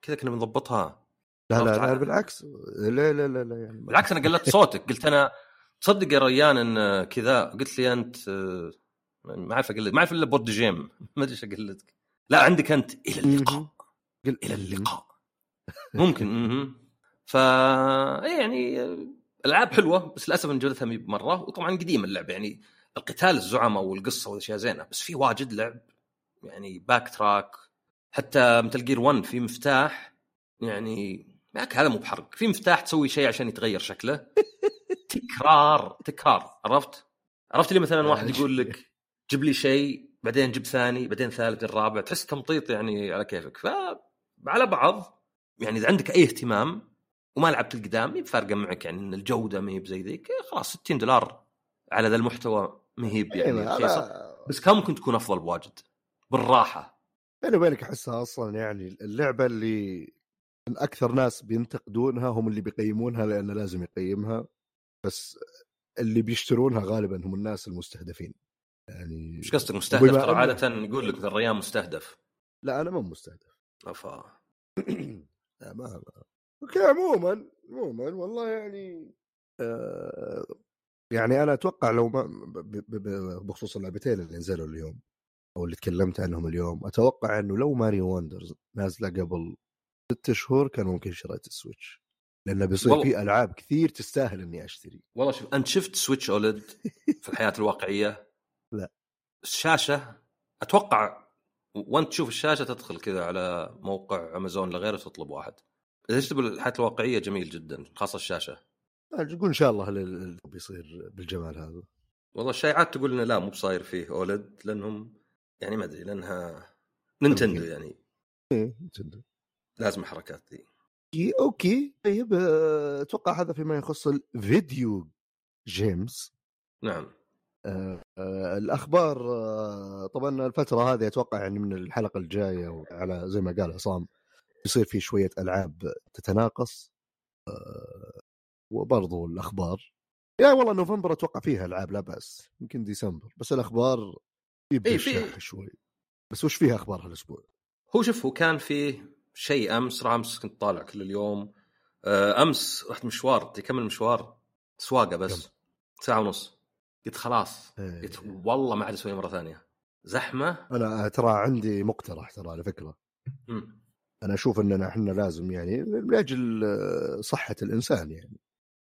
كذا كنا بنضبطها. لا لا, لا بالعكس. لا لا لا, لا يعني بالعكس أنا قلت صوتك. قلت أنا تصدق يا ريان إن كذا. قلت لي أنت ما أعرف أقول ما أعرف إلا board game. ما أدري إيش أقول لك. لا عندك أنت إلى اللقاء. قل- إلى اللقاء. ممكن. ف إيه يعني ألعاب حلوة بس للأسف ان جودتها مي مرة. وطبعا قديمه اللعبه يعني القتال الزعماء والقصة والأشياء زينة. بس في واجد لعب يعني backtrack حتى Metal Gear 1 في مفتاح يعني معك هذا مو بحرق. في مفتاح تسوي شيء عشان يتغير شكله؟ تكرار تكرار. عرفت؟ عرفت لي مثلا واحد يقول لك جيب لي شيء بعدين جيب ثاني بعدين ثالث بعدين رابع. تحس تمطيط يعني على كيفك. فعلى بعض يعني إذا عندك أي اهتمام وما لعبت القدام ما فارقه معك يعني إن الجودة ما هي بزي ذيك خلاص 60 دولار على ذا المحتوى ما هي أيوة، يعني. أنا- بس كان ممكن تكون أفضل بواجد. بالراحة. بيني وبينك أحسها أصلا يعني اللعبة اللي أكثر ناس بينتقدونها هم اللي بيقيمونها لأن لازم يقيمها بس اللي بيشترونها غالبا هم الناس المستهدفين. يعني إيش قصدك مستهدف ترى أن- عادة يقول لك ذا الريان مستهدف. لا أنا مو مستهدف. أفا. لا ما ما أوكي عموما عموما والله يعني آه يعني أنا أتوقع لو ما بخصوص اللعبتين اللي نزلوا اليوم أو اللي تكلمت عنهم اليوم أتوقع إنه لو Mario Wonders نازلة قبل ست شهور كان ممكن شريت ال Switch لأنه بيصير والله- في ألعاب كثير تستاهل إني أشتري والله شوف أنت شفت Switch OLED في الحياة الواقعية؟ لا. الشاشة أتوقع وأنت تشوف الشاشة تدخل كذا على موقع أمازون لغيره تطلب واحد. اذا شفت بالحياة الواقعية جميل جدا خاصة الشاشة. نقول إن شاء الله ال- ال- بيصير بالجمال هذا والله الشائعات تقول إنه لا مو بصاير فيه OLED لأنهم يعني ما أدري لأنها Nintendo. يعني إيه Nintendo. لازم حركات ذي. إيه، okay. طيب آه، أتوقع هذا فيما يخص ال video games. نعم. آه، آه، الأخبار آه، طبعا الفترة هذه أتوقع يعني من الحلقة الجاية على زي ما قال عصام يصير في شوية ألعاب تتناقص آه، وبرضو الأخبار. يا والله نوفمبر أتوقع فيها ألعاب لا بأس يمكن ديسمبر. بس الأخبار يبدأ إيه، شوي. بس وش فيها أخبار هالأسبوع؟ هو شوف هو كان فيه شيء أمس راح أمس كنت طالع كل اليوم. آه، أمس رحت مشوار تكمل مشوار سواقة بس؟ ساعة ونص. قلت خلاص. إيه. قلت والله ما عاد اسويها مرة ثانية. زحمة. أنا ترى عندي مقترح ترى على فكرة. مم. أنا أشوف اننا إحنا لازم يعني من أجل آه، صحة الإنسان يعني.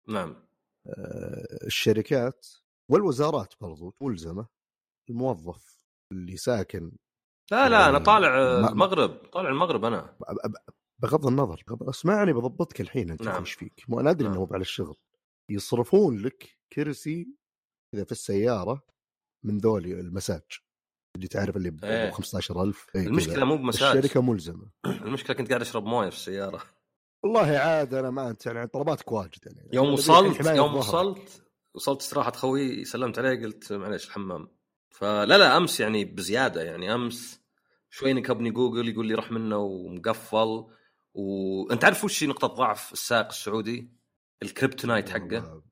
نعم. آه، الشركات والوزارات برضو ملزمه الموظف اللي ساكن لا لا أنا طالع آه، ما- المغرب طالع المغرب أنا بغض النظر بغض- اسمعني بضبطك الحين أنت نعم. إيش فيك مو أنا أدري نعم. انه على الشغل يصرفون لك كرسي كذا في السيارة من ذولي المساج اللي تعرف اللي ب إيه. 15000 إيه كذا. المشكلة مو بمساج الشركة ملزمة المشكلة كنت قاعد أشرب موية في السيارة والله عاد أنا ما أنت يعني طلباتك واجد يعني يوم وصلت يوم. وصلت وصلت استراحة خوي سلمت عليه قلت معليش الحمام فلا لا أمس يعني بزيادة يعني أمس شوي نكبني جوجل يقول لي رح منه ومقفل وأنت عارف وش نقطة ضعف السائق السعودي ال kryptonite حقه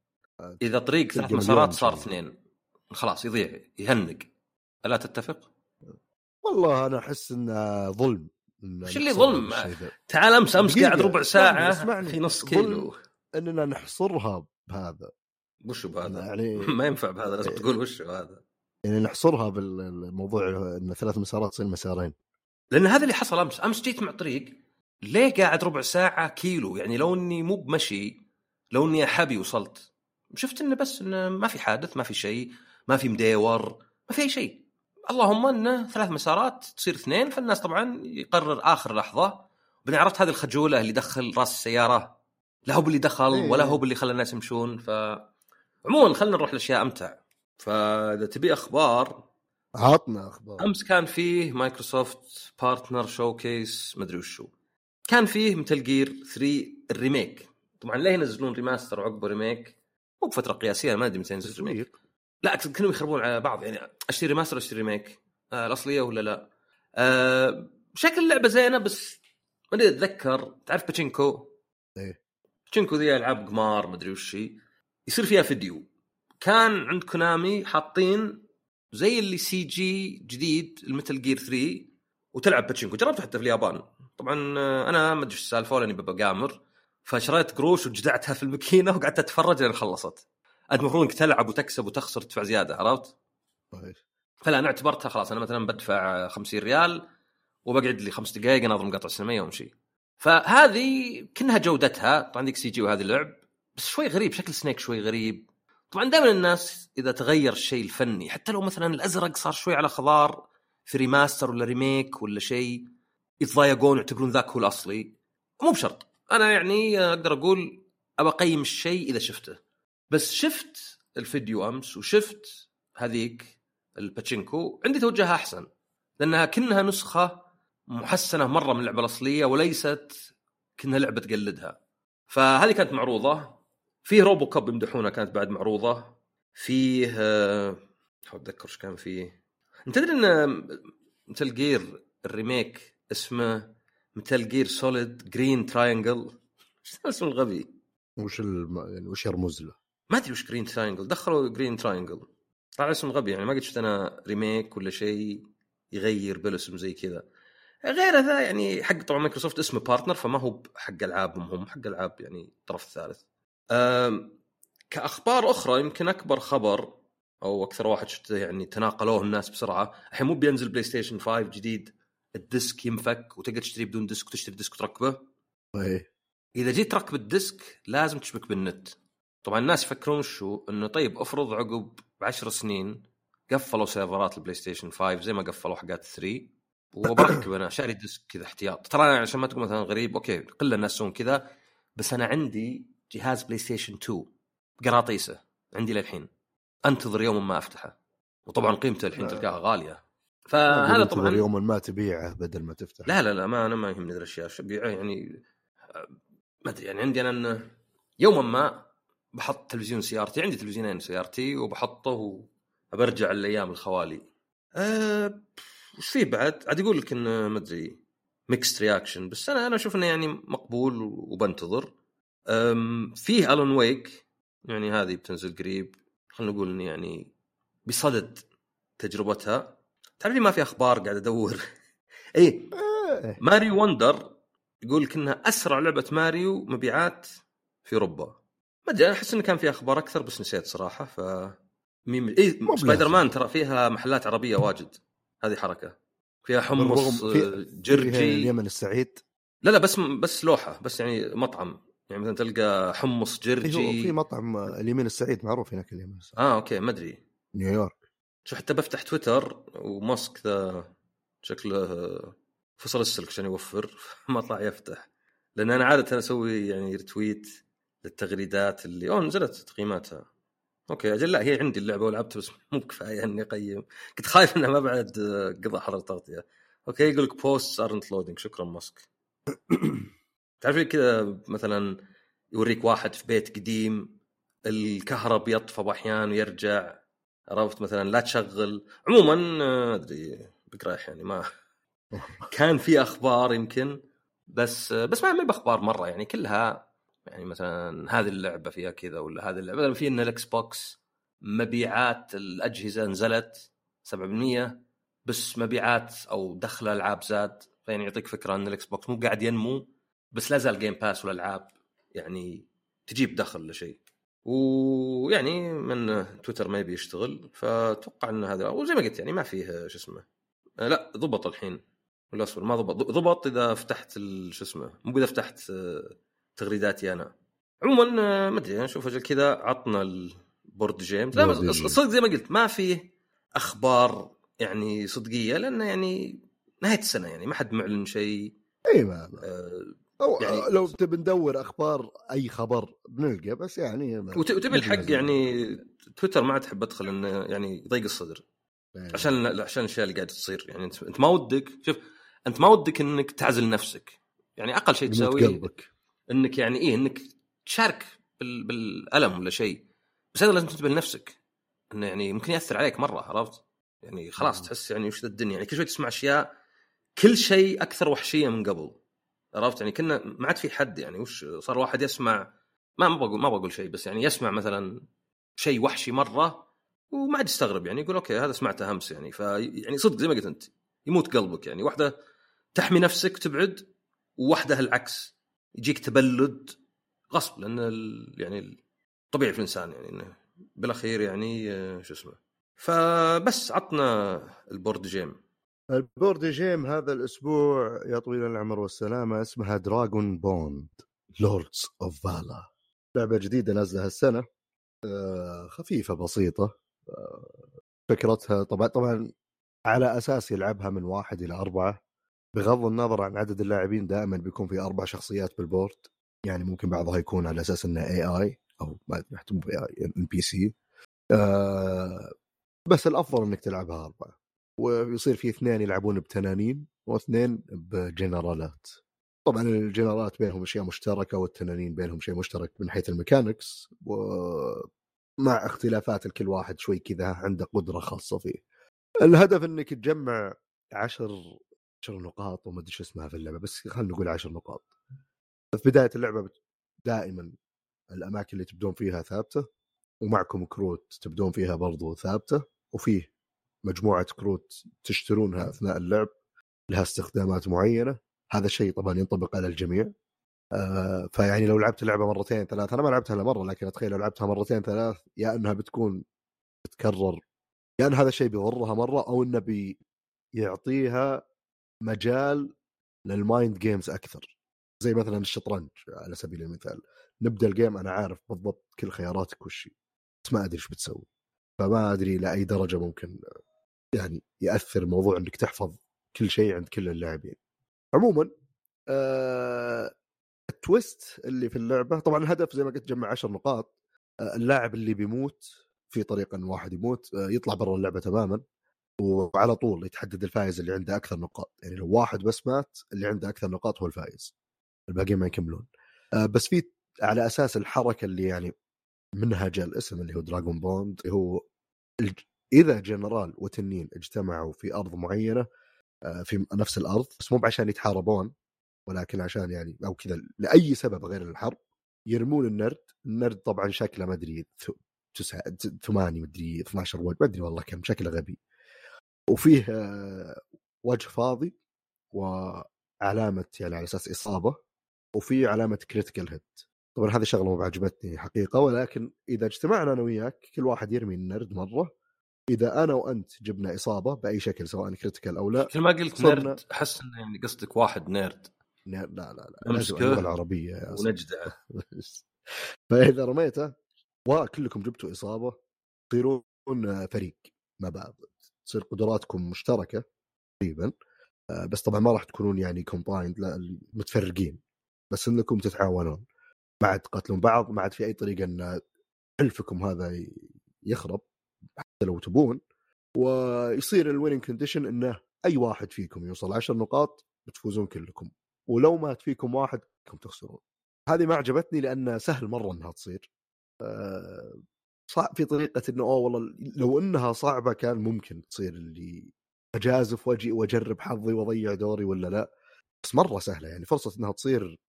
إذا طريق ثلاث مسارات صار. اثنين خلاص يضيع يهنق ألا تتفق؟ والله أنا أحس إنه ظلم وش اللي ظلم؟ تعال أمس أمس قاعد ربع ساعة اسمعني. في نص. كيلو إننا نحصرها بهذا وش بهذا؟ يعني ما ينفع بهذا لازم تقول وش هذا يعني نحصرها بالموضوع إن ثلاث مسارات تصير مسارين. لأن هذا اللي حصل أمس. أمس جيت مع طريق ليه قاعد ربع ساعة كيلو؟ يعني لو إني مو بمشي لو إني احبي وصلت. شفت إنه بس إنه ما في حادث ما في شيء ما في مديور ما في أي شيء. اللهم إنه ثلاث مسارات تصير اثنين فالناس طبعا يقرر آخر لحظة. بعدين عرفت هذه الخجولة اللي دخل راس السيارة. لا هو باللي دخل إيه. ولا هو باللي خلى الناس يمشون. ف عموما خلينا نروح لأشياء أمتع. فاذا تبي أخبار عطنا أخبار. أمس كان فيه Microsoft Partner Showcase مدري وشو. كان فيه Metal Gear 3 ال remake طبعا ليه ينزلون remaster وعقبه remake مو بفترة قياسية ما أدري متى ينزل remake لا أقصد كانوا يخربون على بعض يعني أشتري remaster اشتري remake آه الأصلية ولا لا؟ آه شكل اللعبة زينة بس ما أدري أتذكر. تعرف باتشينكو إيه. باتشينكو ذي ألعاب قمار مدري وش هي. يصير فيها فيديو. كان عند Konami حاطين زي اللي CG جديد ال Metal Gear 3 وتلعب باتشينكو. جربته حتى في اليابان. طبعا آه، أنا ما أدري إيش السالفة ولا إني ببقى قامر. فشريت قروش وجدعتها في الماكينة وقعدت أتفرج لين خلصت. أنت المفروض إنك تلعب وتكسب وتخسر تدفع زيادة عرفت؟ فلا أنا اعتبرتها خلاص. أنا مثلا بدفع 50 ريال وبقعد لي خمس دقائق اناظر مقاطع سينمائية وأمشي. فهذه كانها جودتها. طبعا ديك CG وهذه اللعب بس شوي غريب شكل Snake شوي غريب. طبعا دائما الناس إذا تغير الشيء الفني حتى لو مثلا الأزرق صار شوي على خضار في remaster ولا remake ولا شيء يتضايقون ويعتبرون ذاك هو الأصلي. مو بشرط. أنا يعني أقدر أقول أبى أقيم الشيء إذا شفته. بس شفت الفيديو أمس وشفت هذيك الباتشينكو عندي توجه أحسن. لأنها كأنها نسخة محسنة مرة من اللعبة الأصلية وليست كأنها لعبة تقلدها. فهذه كانت معروضة. فيه RoboCop يمدحونها كانت بعد معروضة. فيه آه، احاول أتذكر إيش كان فيه. أنت تدري إن Metal Gear ال remake اسمه Metal Gear Solid green triangle؟ إيش الاسم الغبي؟ وش الم... يعني وش يرمز له؟ ما أدري وش green triangle. دخلوا green triangle. طلع اسم غبي يعني ما قد شفت أنا remake ولا شيء يغير بالاسم زي كذا. غير ذا يعني حق طبعا مايكروسوفت اسمه Partner فما هو حق ألعابهم هم حق ألعاب يعني الطرف الثالث. كأخبار أخرى يمكن أكبر خبر أو أكثر واحد شفته يعني تناقلوه الناس بسرعة الحين مو بينزل PlayStation 5 جديد ال disc ينفك وتقدر تشتري بدون disc وتشتري disc وتركبه. إيه إذا جيت تركب ال disc لازم تشبك بالنت. طبعا الناس يفكرون شو؟ إنه طيب افرض عقب بعشر سنين قفلوا سيرفرات ال PlayStation 5 زي ما قفلوا حقات 3 وبركب أنا شاري disc كذا احتياط. ترى أنا عشان ما تقول مثلا غريب okay قل الناس يسوون كذا بس أنا عندي جهاز PlayStation 2 قراطيسه. عندي للحين. أنتظر يوم ما أفتحه. وطبعا قيمته الحين. تلقاها غالية. فهذا طبعا يوما ما تبيعه بدل ما تفتح. لا لا لا ما أنا ما يهمني ذي الأشياء. شو أبيعه؟ يعني آه، ما أدري. يعني عندي أنا إنه يوما ما بحط تلفزيون سيارتي. عندي تلفزيونين سيارتي وبحطه وبرجع الأيام الخوالي. أه وش فيه بعد؟ عاد يقول لك إنه ما أدري mixed reaction بس أنا أنا أشوف إنه يعني مقبول وبنتظر. فيه Alan Wake يعني هذه بتنزل قريب خلينا نقول يعني بصدد تجربتها. تعرف ما في أخبار قاعد أدور؟ اي إيه. Mario Wonder يقول لك إنها أسرع لعبة ماريو مبيعات في أوروبا. ما أدري أنا أحس انه كان في أخبار أكثر بس نسيت صراحة ف ميم اي مو سبايدر. مان ترى فيها محلات عربية واجد. هذه حركة. فيها حمص في- آه، فيها جرجي اليمن السعيد. لا لا بس بس لوحة بس يعني مطعم. يعني مثلا تلقى حمص إيه، هو في جرجي مطعم آه، اليمين السعيد معروف هناك اليمين السعيد. آه أوكي ما أدري. نيويورك. شو حتى بفتح تويتر وماسك ذا شكله فصل السلك عشان يوفر ما طلع يفتح. لأن أنا عادة أسوي يعني ريتويت للتغريدات اللي أوه نزلت تقييماتها. أوكي أجل لا هي عندي اللعبة ولعبتها بس مو بكفايه إني أقيم. كنت خايف إنها ما بعد قضى حر التغطيه أوكي يقول لك بوست ارنت لودينج شكرا ماسك. تعرف كذا مثلا يوريك واحد في بيت قديم الكهرب يطفى أحيانا ويرجع عرفت؟ مثلا لا تشغل. عموما آه، أدري بقرايح يعني ما كان في أخبار يمكن بس آه، بس ما ما بأخبار مرة يعني كلها يعني مثلا هذه اللعبة فيها كذا ولا هذه اللعبة. في إن الإكس بوكس مبيعات الأجهزة نزلت 7% بس مبيعات أو دخل الالعاب زاد. فيعني يعطيك فكرة إن الإكس بوكس مو قاعد ينمو. بس لا زال جيم باس والالعاب يعني تجيب دخل لشيء ويعني من تويتر ما يبي يشتغل فأتوقع إن هذا وزي ما قلت يعني ما فيه شو اسمه آه، لا ضبط الحين. ولا أصبر ما ضبط ضبط إذا فتحت شو اسمه مو إذا فتحت آه، تغريداتي أنا. عموما آه، ما أدري أشوف أجل كذا عطنا ال board games لا. صدق زي ما قلت ما فيه أخبار يعني صدقية لأنه يعني نهاية السنة يعني ما حد معلن شيء. إي ما أو يعني- يعني لو تبي ندور أخبار أي خبر بنلقى بس يعني وتبي الحق. يعني تويتر ما عاد احب أدخل إنه يعني يضيق الصدر إيه. عشان عشان الأشياء اللي قاعدة تصير يعني أنت ما ودك شوف أنت ما ودك إنك تعزل نفسك يعني أقل شيء تسويه قلبك إنك يعني إيه إنك تشارك بال... بالألم ولا شيء بس هذا لازم تنتبه لنفسك إنه يعني ممكن يأثر عليك مرة عرفت؟ يعني خلاص مم. تحس يعني وش ذا الدنيا يعني كل شوي تسمع أشياء كل شيء أكثر وحشية من قبل عرفت؟ يعني كنا ما عاد في حد يعني وش صار واحد يسمع ما ما بقول ما بقول شيء بس يعني يسمع مثلا شيء وحشي مرة وما عاد يستغرب يعني يقول okay هذا سمعته أمس يعني. ف يعني صدق زي ما قلت أنت يموت قلبك يعني. واحدة تحمي نفسك وتبعد وواحدة العكس يجيك تبلد غصب لأن ال... يعني طبيعي في الإنسان يعني إنه بالأخير يعني آه، شو اسمه. فبس عطنا ال board game. البورد جيم هذا الأسبوع يا طويل العمر والسلامة اسمها Dragon Bond Lords of Vaala لعبة جديدة نازلة هالسنة آه، خفيفة بسيطة آه، فكرتها طبعا طبعا على أساس يلعبها من واحد إلى أربعة بغض النظر عن عدد اللاعبين دائما بيكون في أربع شخصيات بال board يعني ممكن بعضها يكون على أساس انه AI أو ما ادري NPC بس الأفضل إنك تلعبها أربعة. ويصير في اثنين يلعبون بتنانين واثنين بجنرالات. طبعا الجنرالات بينهم أشياء مشتركة والتنانين بينهم شيء مشترك من حيث ال mechanics ومع اختلافات الكل واحد شوي كذا عنده قدرة خاصة فيه. الهدف إنك تجمع عشر عشر نقاط وما أدري اسمها في اللعبة بس خلينا نقول عشر نقاط. في بداية اللعبة دائما الأماكن اللي تبدون فيها ثابتة ومعكم كروت تبدون فيها برضو ثابتة وفيه مجموعة كروت تشترونها أثناء اللعب لها استخدامات معينة. هذا الشيء طبعا ينطبق على الجميع. آه فيعني لو لعبت اللعبة مرتين ثلاث أنا ما لعبتها إلا مرة لكن أتخيل لو لعبتها مرتين ثلاث يا إنها بتكون تتكرر يا إن هذا الشيء بيضرها مرة أو إنه بيعطيها مجال لل mind games أكثر. زي مثلا الشطرنج على سبيل المثال. نبدأ ال game أنا عارف بالضبط كل خياراتك وش بس ما أدري إيش بتسوي. فما أدري لاي درجة ممكن يعني يأثر موضوع إنك تحفظ كل شيء عند كل اللاعبين. عموما آه التويست اللي في اللعبة طبعا الهدف زي ما قلت تجمع 10 نقاط آه اللاعب اللي بيموت في طريقه إن واحد يموت آه يطلع برا اللعبة تماما وعلى طول يتحدد الفائز اللي عنده أكثر نقاط. يعني لو واحد بس مات اللي عنده أكثر نقاط هو الفائز. الباقيين ما يكملون. آه بس في على أساس الحركة اللي يعني منها جاء الاسم اللي هو Dragon Bond هو إذا جنرال وتنين اجتمعوا في أرض معينة آه، في نفس الأرض بس مو عشان يتحاربون ولكن عشان يعني أو كذا لأي سبب غير الحرب يرمون النرد. النرد طبعا شكله ما أدري ثمانية مدري 12 وجه ما أدري والله كم شكله غبي. وفيه آه، وجه فاضي وعلامة يعني على أساس إصابة وفي علامة critical hit طبعا هذه شغلة مو بعجبتني حقيقة ولكن إذا اجتمعنا أنا وياك كل واحد يرمي النرد مرة إذا أنا وأنت جبنا إصابة بأي شكل سواء critical أو لا كل ما قلت صرنا... نيرد أحس إنه يعني قصدك واحد نيرد. لا لا لا لازم اللغة العربية يا ونجدع فإذا رميته وكلكم جبتوا إصابة تصيرون فريق مع بعض تصير قدراتكم مشتركة تقريبا آه، بس طبعا ما راح تكونون يعني combined لا متفرقين بس إنكم تتعاونون. ما عاد تقاتلون بعض ما عاد في أي طريقة إن حلفكم هذا يخرب. حتى لو تبون ويصير ال winning condition إنه أي واحد فيكم يوصل 10 نقاط بتفوزون كلكم ولو مات فيكم واحد كم تخسرون. هذه ما عجبتني لأن سهل مرة إنها تصير. أه صعب في طريقة إنه أوه والله لو إنها صعبة كان ممكن تصير اللي أجازف وأجي وأجرب حظي وأضيع دوري ولا لا. بس مرة سهلة يعني فرصة إنها تصير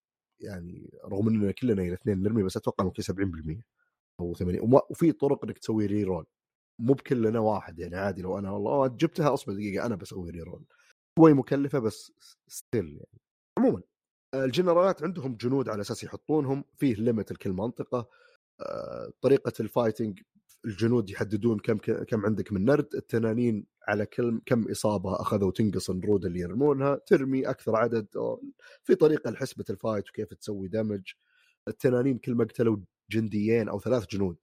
يعني رغم إننا كلنا الاثنين نرمي بس أتوقع ممكن 70% أو 80 وفي طرق إنك تسوي reroll مو بكلنا واحد يعني عادي لو أنا والله جبتها أصبر دقيقة أنا بسوي reroll شوي مكلفة بس still يعني. عموما الجنرالات عندهم جنود على أساس يحطونهم فيه limit لكل منطقة آه، طريقة ال fighting الجنود يحددون كم كم عندك من نرد التنانين على كم كم إصابة أخذوا تنقص النرود اللي يرمونها ترمي أكثر عدد في طريقة لحسبة ال fight وكيف تسوي damage التنانين كل ما قتلوا جنديين أو ثلاث جنود.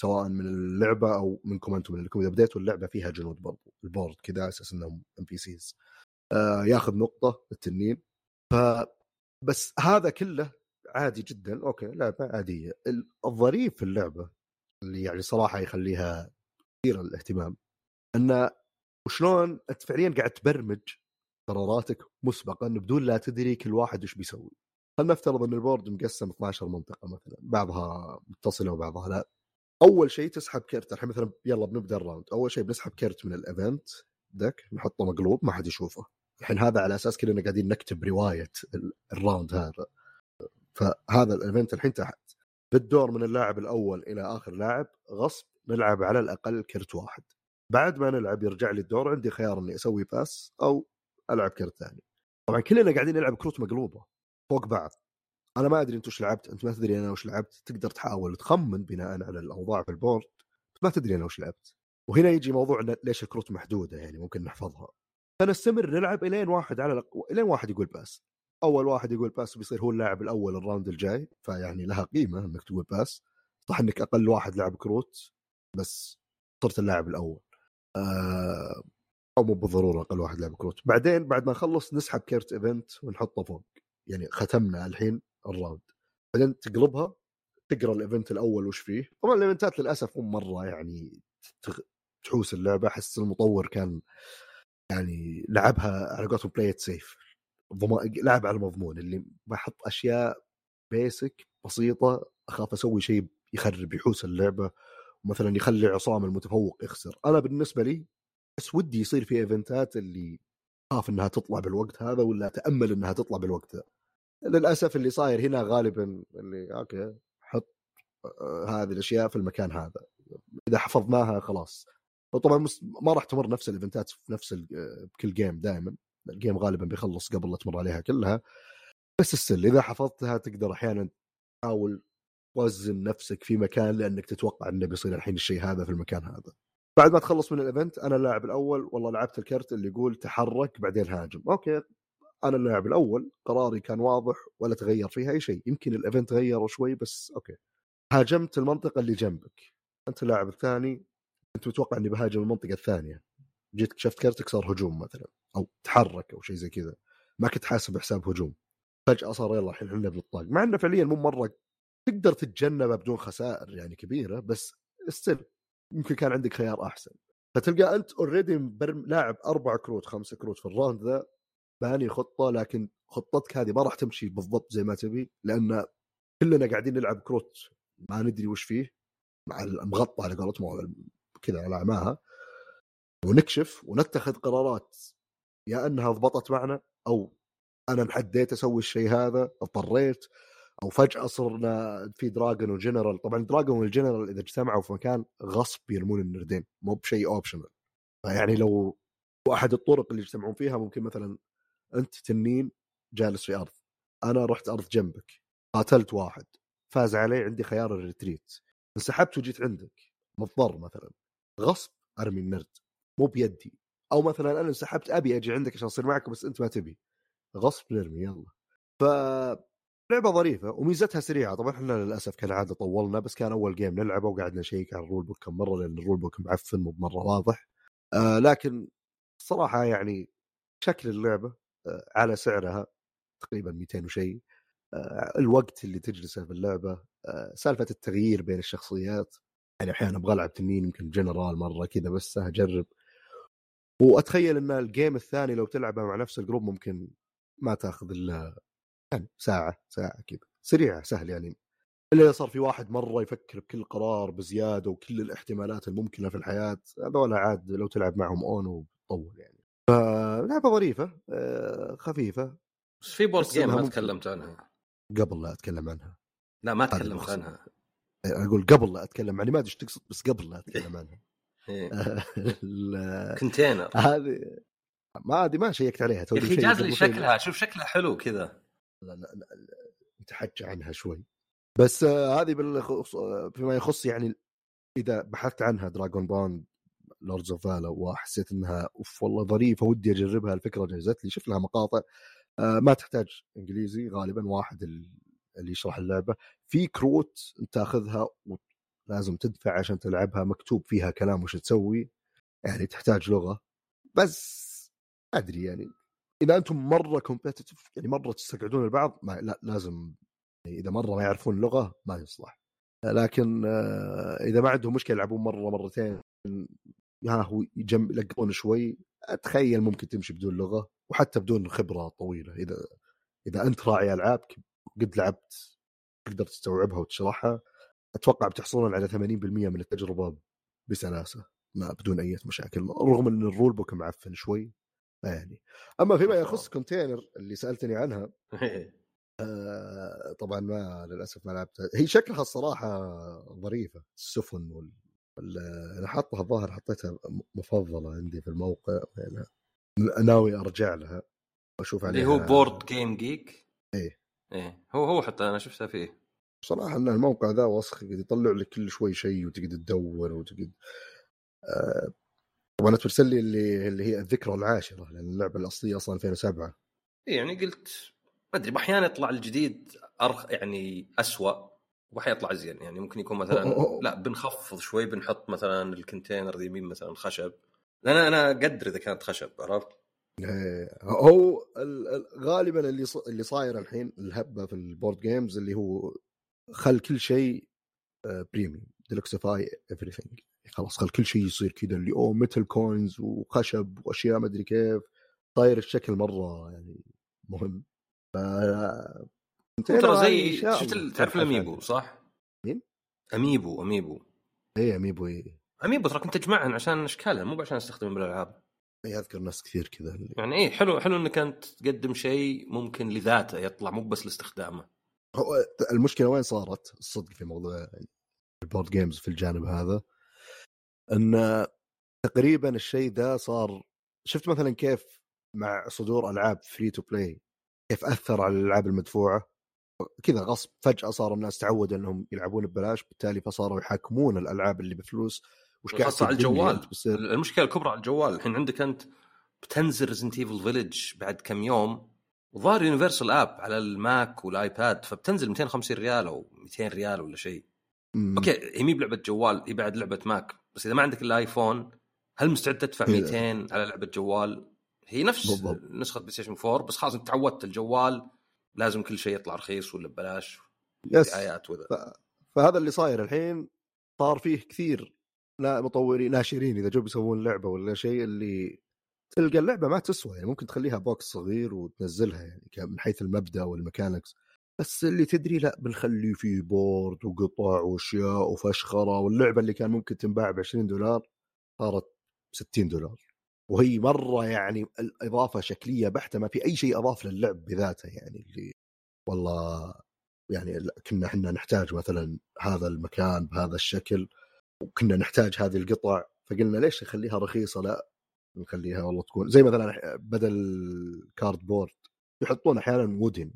سواء من اللعبة أو منكم أنتم لانكم إذا بديتوا اللعبة فيها جنود برضو ال board كذا أساس إنهم NPCs ياخذ نقطة التنين ف بس هذا كله عادي جدا. okay لعبه عاديه الظريف في اللعبة اللي يعني صراحة يخليها كثير الاهتمام انه وشلون أنت فعليا قاعد تبرمج قراراتك مسبقا بدون لا تدري كل واحد وش بيسوي. خلينا نفترض إن ال board مقسم 12 منطقة مثلا بعضها متصلة وبعضها لا. أول شيء تسحب كرت الحين مثلا يلا بنبدأ ال round أول شيء بنسحب كرت من ال event deck نحطه مقلوب ما حد يشوفه. الحين هذا على أساس كلنا قاعدين نكتب رواية ال round هذا. فهذا ال event الحين تحت. بالدور من اللاعب الأول إلى آخر لاعب غصب نلعب على الأقل كرت واحد. بعد ما نلعب يرجع لي الدور عندي خيار إني أسوي pass أو ألعب كرت ثاني. طبعا كلنا قاعدين نلعب كروت مقلوبة فوق بعض. أنا ما أدري أنت وش لعبت أنت ما تدري أنا وش لعبت تقدر تحاول تخمن بناء على الاوضاع في ال board ما تدري أنا وش لعبت. وهنا يجي موضوع ليش الكروت محدودة يعني ممكن نحفظها. فنستمر نلعب إلين واحد على إلين واحد يقول pass. أول واحد يقول pass بيصير هو اللاعب الأول ال round الجاي فيعني لها قيمة إنك تقول pass. صح إنك أقل واحد لعب كروت بس صرت اللاعب الأول. آه أو مو بالضرورة أقل واحد لعب كروت. بعدين بعد ما نخلص نسحب كرت event ونحطه فوق. يعني ختمنا الحين ال round بعدين تقلبها تقرأ ال event الأول وش فيه. طبعا ال eventات للأسف مو مرة يعني تحوس اللعبة. أحس المطور كان يعني لعبها على قولتهم play safe لعب على المضمون. اللي بحط أشياء basic بسيطة أخاف أسوي شيء يخرب يحوس اللعبة. مثلا يخلي عصام المتفوق يخسر. أنا بالنسبة لي بس ودي يصير في eventات اللي خاف إنها تطلع بالوقت هذا ولا تأمل إنها تطلع بالوقت. ذا للأسف اللي صاير هنا غالبا اللي okay حط هذه الأشياء في المكان هذا. إذا حفظناها خلاص. وطبعا ما راح تمر نفس ال eventات في نفس بكل game دائما. ال game غالبا بيخلص قبل لا تمر عليها كلها. بس السل إذا حفظتها تقدر أحيانا تحاول توزن نفسك في مكان لأنك تتوقع إنه بيصير الحين الشيء هذا في المكان هذا. بعد ما تخلص من ال event أنا اللاعب الأول والله لعبت الكرت اللي يقول تحرك بعدين هاجم. okay. أنا اللاعب الأول قراري كان واضح ولا تغير فيها أي شيء يمكن ال event غير شوي بس okay. هاجمت المنطقة اللي جنبك. أنت اللاعب الثاني أنت متوقع إني بهاجم المنطقة الثانية. جيت كشفت كرتك صار هجوم مثلا أو تحرك أو شيء زي كذا. ما كنت حاسب حساب هجوم. فجأة صار يلا الحين إحنا بنطاق. مع إنه فعليا مو مرة تقدر تتجنبه بدون خسائر يعني كبيرة بس still يمكن كان عندك خيار أحسن. فتلقى أنت already لاعب أربع كروت خمسة كروت في ال round ذا باني خطة لكن خطتك هذه ما راح تمشي بالضبط زي ما تبي لأن كلنا قاعدين نلعب كروت ما ندري وش فيه مع المغطى على قولتهم كذا على عماها ونكشف ونتخذ قرارات يا إنها ضبطت معنا أو أنا انحديت أسوي الشيء هذا اضطريت أو فجأة صرنا في dragon وجنرال طبعا dragon والجنرال إذا اجتمعوا في مكان غصب يرمون النردين مو بشيء optional فيعني لو واحد الطرق اللي يجتمعون فيها ممكن مثلا أنت تنين جالس في أرض. أنا رحت أرض جنبك. قاتلت واحد. فاز علي عندي خيار ال retreat. انسحبت وجيت عندك. مضطر مثلا. غصب أرمي النرد. مو بيدي. أو مثلا أنا انسحبت أبي أجي عندك عشان أصير معك بس أنت ما تبي. غصب نرمي يلا. ف لعبة ظريفة وميزتها سريعة. طبعا إحنا للأسف كالعادة طولنا بس كان أول game نلعبه وقعدنا نشيك على ال rule book كم مرة لأن ال rule book معفن مو بمره واضح. آه لكن الصراحه يعني شكل اللعبة آه على سعرها تقريبا 200 وشيء. آه الوقت اللي تجلسه في اللعبة آه سالفة التغيير بين الشخصيات. يعني أحيانا أبغى ألعب تنين يمكن جنرال مرة كذا بس أجرب. وأتخيل إن ال game الثاني لو تلعبه مع نفس ال group ممكن ما تأخذ إلا يعني ساعة ساعة كذا. سريع سهل يعني. إلا إذا صار في واحد مرة يفكر بكل قرار بزيادة وكل الاحتمالات الممكنة في الحياة هذول عاد لو تلعب معهم اون وتطول يعني. فلعبة ظريفة آه، خفيفة بس في board game ما تكلمت عنها. قبل لا أتكلم عنها. لا ما تكلمت عنها. أقول قبل لا أتكلم يعني ما أدري إيش تقصد بس قبل لا أتكلم عنها. إيه. Container هذه ما أدري ما شيكت عليها. يا أخي جاز لي شكلها شوف شكلها حلو كذا. لا لا لا نتحكى عنها شوي. بس آه هذه بالخص... فيما يخص يعني إذا بحثت عنها Dragonbond Lords of Vaala وحسيت إنها أوف والله ظريفة ودي أجربها الفكرة جازت لي شفت لها مقاطع. آه ما تحتاج إنجليزي غالبا واحد اللي يشرح اللعبة. في كروت تأخذها ولازم تدفع عشان تلعبها مكتوب فيها كلام وش تسوي. يعني تحتاج لغة. بس أدري يعني إذا أنتم مرة competitive يعني مرة تستقعدون البعض ما لا لازم يعني إذا مرة ما يعرفون اللغة ما يصلح. لكن آه، إذا ما عندهم مشكلة يلعبون مرة مرتين ها هو يجم يلقطون شوي أتخيل ممكن تمشي بدون لغة وحتى بدون خبرة طويلة. إذا إذا أنت راعي ألعاب قد لعبت تقدر تستوعبها وتشرحها. أتوقع بتحصلون على 80% من التجربة بسلاسة ما بدون أي مشاكل رغم إن الرول بوك معفن شوي. يعني أما فيما يخص Container اللي سألتني عنها آه طبعا ما للأسف ما لعبتها. هي شكلها الصراحة ظريفة السفن وال أنا حاطها الظاهر حطيتها مفضلة عندي في الموقع يعني ناوي أرجع لها وأشوف عليها اللي هو بورد جيم جيك إيه. إيه. هو هو حتى أنا شفتها فيه صراحة إن الموقع ذا وسخ يطلع لك كل شوي شيء وتقعد تدور وتقعد آه طبعا ترسل لي اللي اللي هي الذكرى العاشرة لأن اللعبة الأصلية أصلا 2007 اي يعني قلت ما أدري أحيانا يطلع الجديد أرخ يعني اسوء واحيانا يطلع زين يعني ممكن يكون مثلا أوه. لا بنخفض شوي بنحط مثلا ال container ذي يمين مثلا خشب لأن أنا أقدر إذا كانت خشب عرفت؟ إيه، هو غالبا اللي اللي صاير الحين الهبة في ال board games اللي هو خل كل شيء premium deluxify everything خلاص خل كل شيء يصير كذا اللي أوه متل coins وخشب وأشياء ما أدري كيف صاير الشكل مرة يعني مهم ترى زي شفت تعرف ال Amiibo صح؟ مين؟ Amiibo Amiibo. اي Amiibo اي Amiibo ترى كنت تجمعهن عشان إشكالها مو عشان استخدمهم بالألعاب. اي أذكر ناس كثير كذا. يعني اي حلو حلو إنك أنت تقدم شيء ممكن لذاته يطلع مو بس لاستخدامه. هو المشكلة وين صارت؟ الصدق في موضوع ال board games في الجانب هذا إن تقريبا الشيء ده صار شفت مثلا كيف مع صدور ألعاب free to play كيف أثر على الألعاب المدفوعة؟ كذا غصب فجأة صار الناس تعودوا إنهم يلعبون ببلاش بالتالي فصاروا يحاكمون الألعاب اللي بفلوس وش قاعد على الجوال. المشكلة الكبرى على الجوال الحين عندك أنت بتنزل Resident Evil Village بعد كم يوم وظهر universal app على ال Mac وال iPad فبتنزل 250 ريال أو 200 ريال ولا شيء. أوكي هي مي بلعبة جوال هي بعد لعبة Mac بس إذا ما عندك إلا iPhone هل مستعد تدفع هي- 200 على لعبة جوال؟ هي نفس بالضبط. نسخة PlayStation 4 بس خلاص أنت تعودت الجوال لازم كل شيء يطلع رخيص ولا ببلاش. yes. وذا. فهذا اللي صاير الحين صار فيه كثير لا مطورين ناشرين إذا جو بيسوون لعبة ولا شيء اللي تلقى اللعبة ما تسوى يعني ممكن تخليها box صغير وتنزلها يعني من حيث المبدأ وال mechanics بس اللي تدري لا بنخلي فيه board وقطع وأشياء وفشخرة واللعبة اللي كان ممكن تنباع ب 20 دولار صارت ب 60 دولار. وهي مرة يعني الاضافه شكلية بحتة ما في أي شيء أضاف للعب بذاته يعني اللي والله يعني كنا إحنا نحتاج مثلا هذا المكان بهذا الشكل وكنا نحتاج هذه القطع فقلنا ليش نخليها رخيصة؟ لا نخليها والله تكون زي مثلا بدل cardboard يحطون أحيانا wooden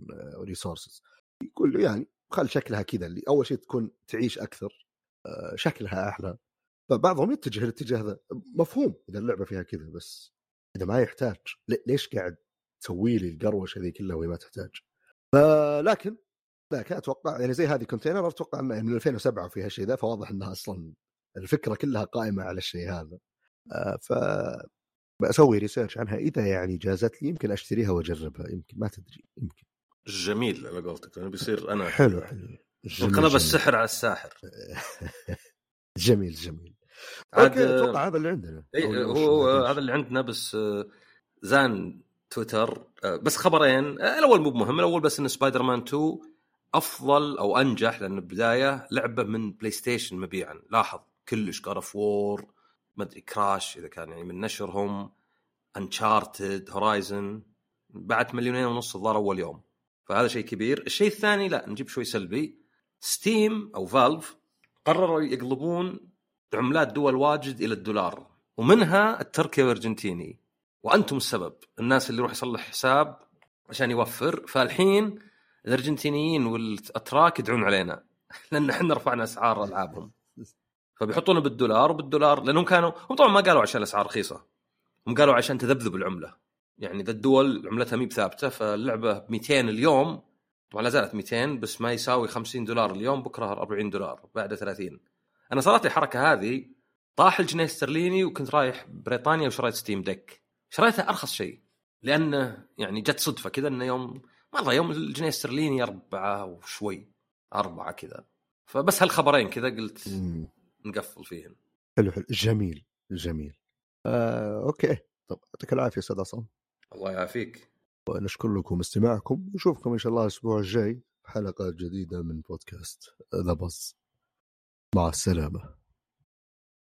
resources يقول يعني خل شكلها كذا اللي أول شيء تكون تعيش أكثر آه، شكلها أحلى. فبعضهم يتجه الاتجاه ذا مفهوم إذا اللعبة فيها كذا بس إذا ما يحتاج لي- ليش قاعد تسوي لي القروشه ذي كلها وهي ما تحتاج؟ فلكن لكن أتوقع يعني زي هذه Container أتوقع انها من 2007 وفيها الشيء ذا فواضح إنها أصلا الفكرة كلها قائمة على الشيء هذا. آه، ف بسوي research عنها. إذا يعني جازت لي يمكن أشتريها وأجربها. يمكن ما تدري. يمكن. جميل على قولتك. لأنه بيصير أنا حلو حلو. انقلب. السحر على الساحر. جميل جميل. عاد أتوقع هذا اللي عندنا. إي هو هذا اللي عندنا بس آه، زان تويتر آه، بس خبرين آه، الأول مو مهم الأول بس إن سبايدر مان 2 أفضل أو أنجح لأن بدايه لعبة من بلاي ستيشن مبيعا. لاحظ كلش اوف وور ما أدري كراش إذا كان يعني من نشرهم انشارتد هورايزن بعد مليونين ونص الظاهر أول يوم. فهذا شيء كبير. الشيء الثاني لا نجيب شوي سلبي. ستيم أو فالف قرروا يقلبون عملات دول واجد إلى الدولار ومنها التركي والأرجنتيني. وأنتم السبب الناس اللي يروح يصلح حساب عشان يوفر. فالحين الأرجنتينيين والأتراك يدعون علينا لأن إحنا رفعنا أسعار ألعابهم. فبيحطونه بالدولار وبالدولار لأنهم كانوا هم طبعا ما قالوا عشان الأسعار رخيصة هم قالوا عشان تذبذب العملة. يعني ذا الدول عملتها مي بثابتة فاللعبة ب 200 اليوم طبعا لا زالت 200 بس ما يساوي 50 دولار اليوم بكرة 40 دولار بعد 30 أنا صارت لي الحركة هذه طاح الجنيه الاسترليني وكنت رايح بريطانيا وشريت Steam Deck شريتها أرخص شيء لأنه يعني جت صدفة كذا إنه يوم مره يوم الجنيه الاسترليني أربعة وشوي أربعة كذا. فبس هالخبرين كذا قلت مم. نقفل فيهن حلو حلو. جميل جميل. آه، أوكي. طب يعطيك العافية أستاذ عصام. الله يعافيك. ونشكر لكم استماعكم. نشوفكم إن شاء الله الأسبوع الجاي بحلقه جديدة من بودكاست The Buzz مع السلامة.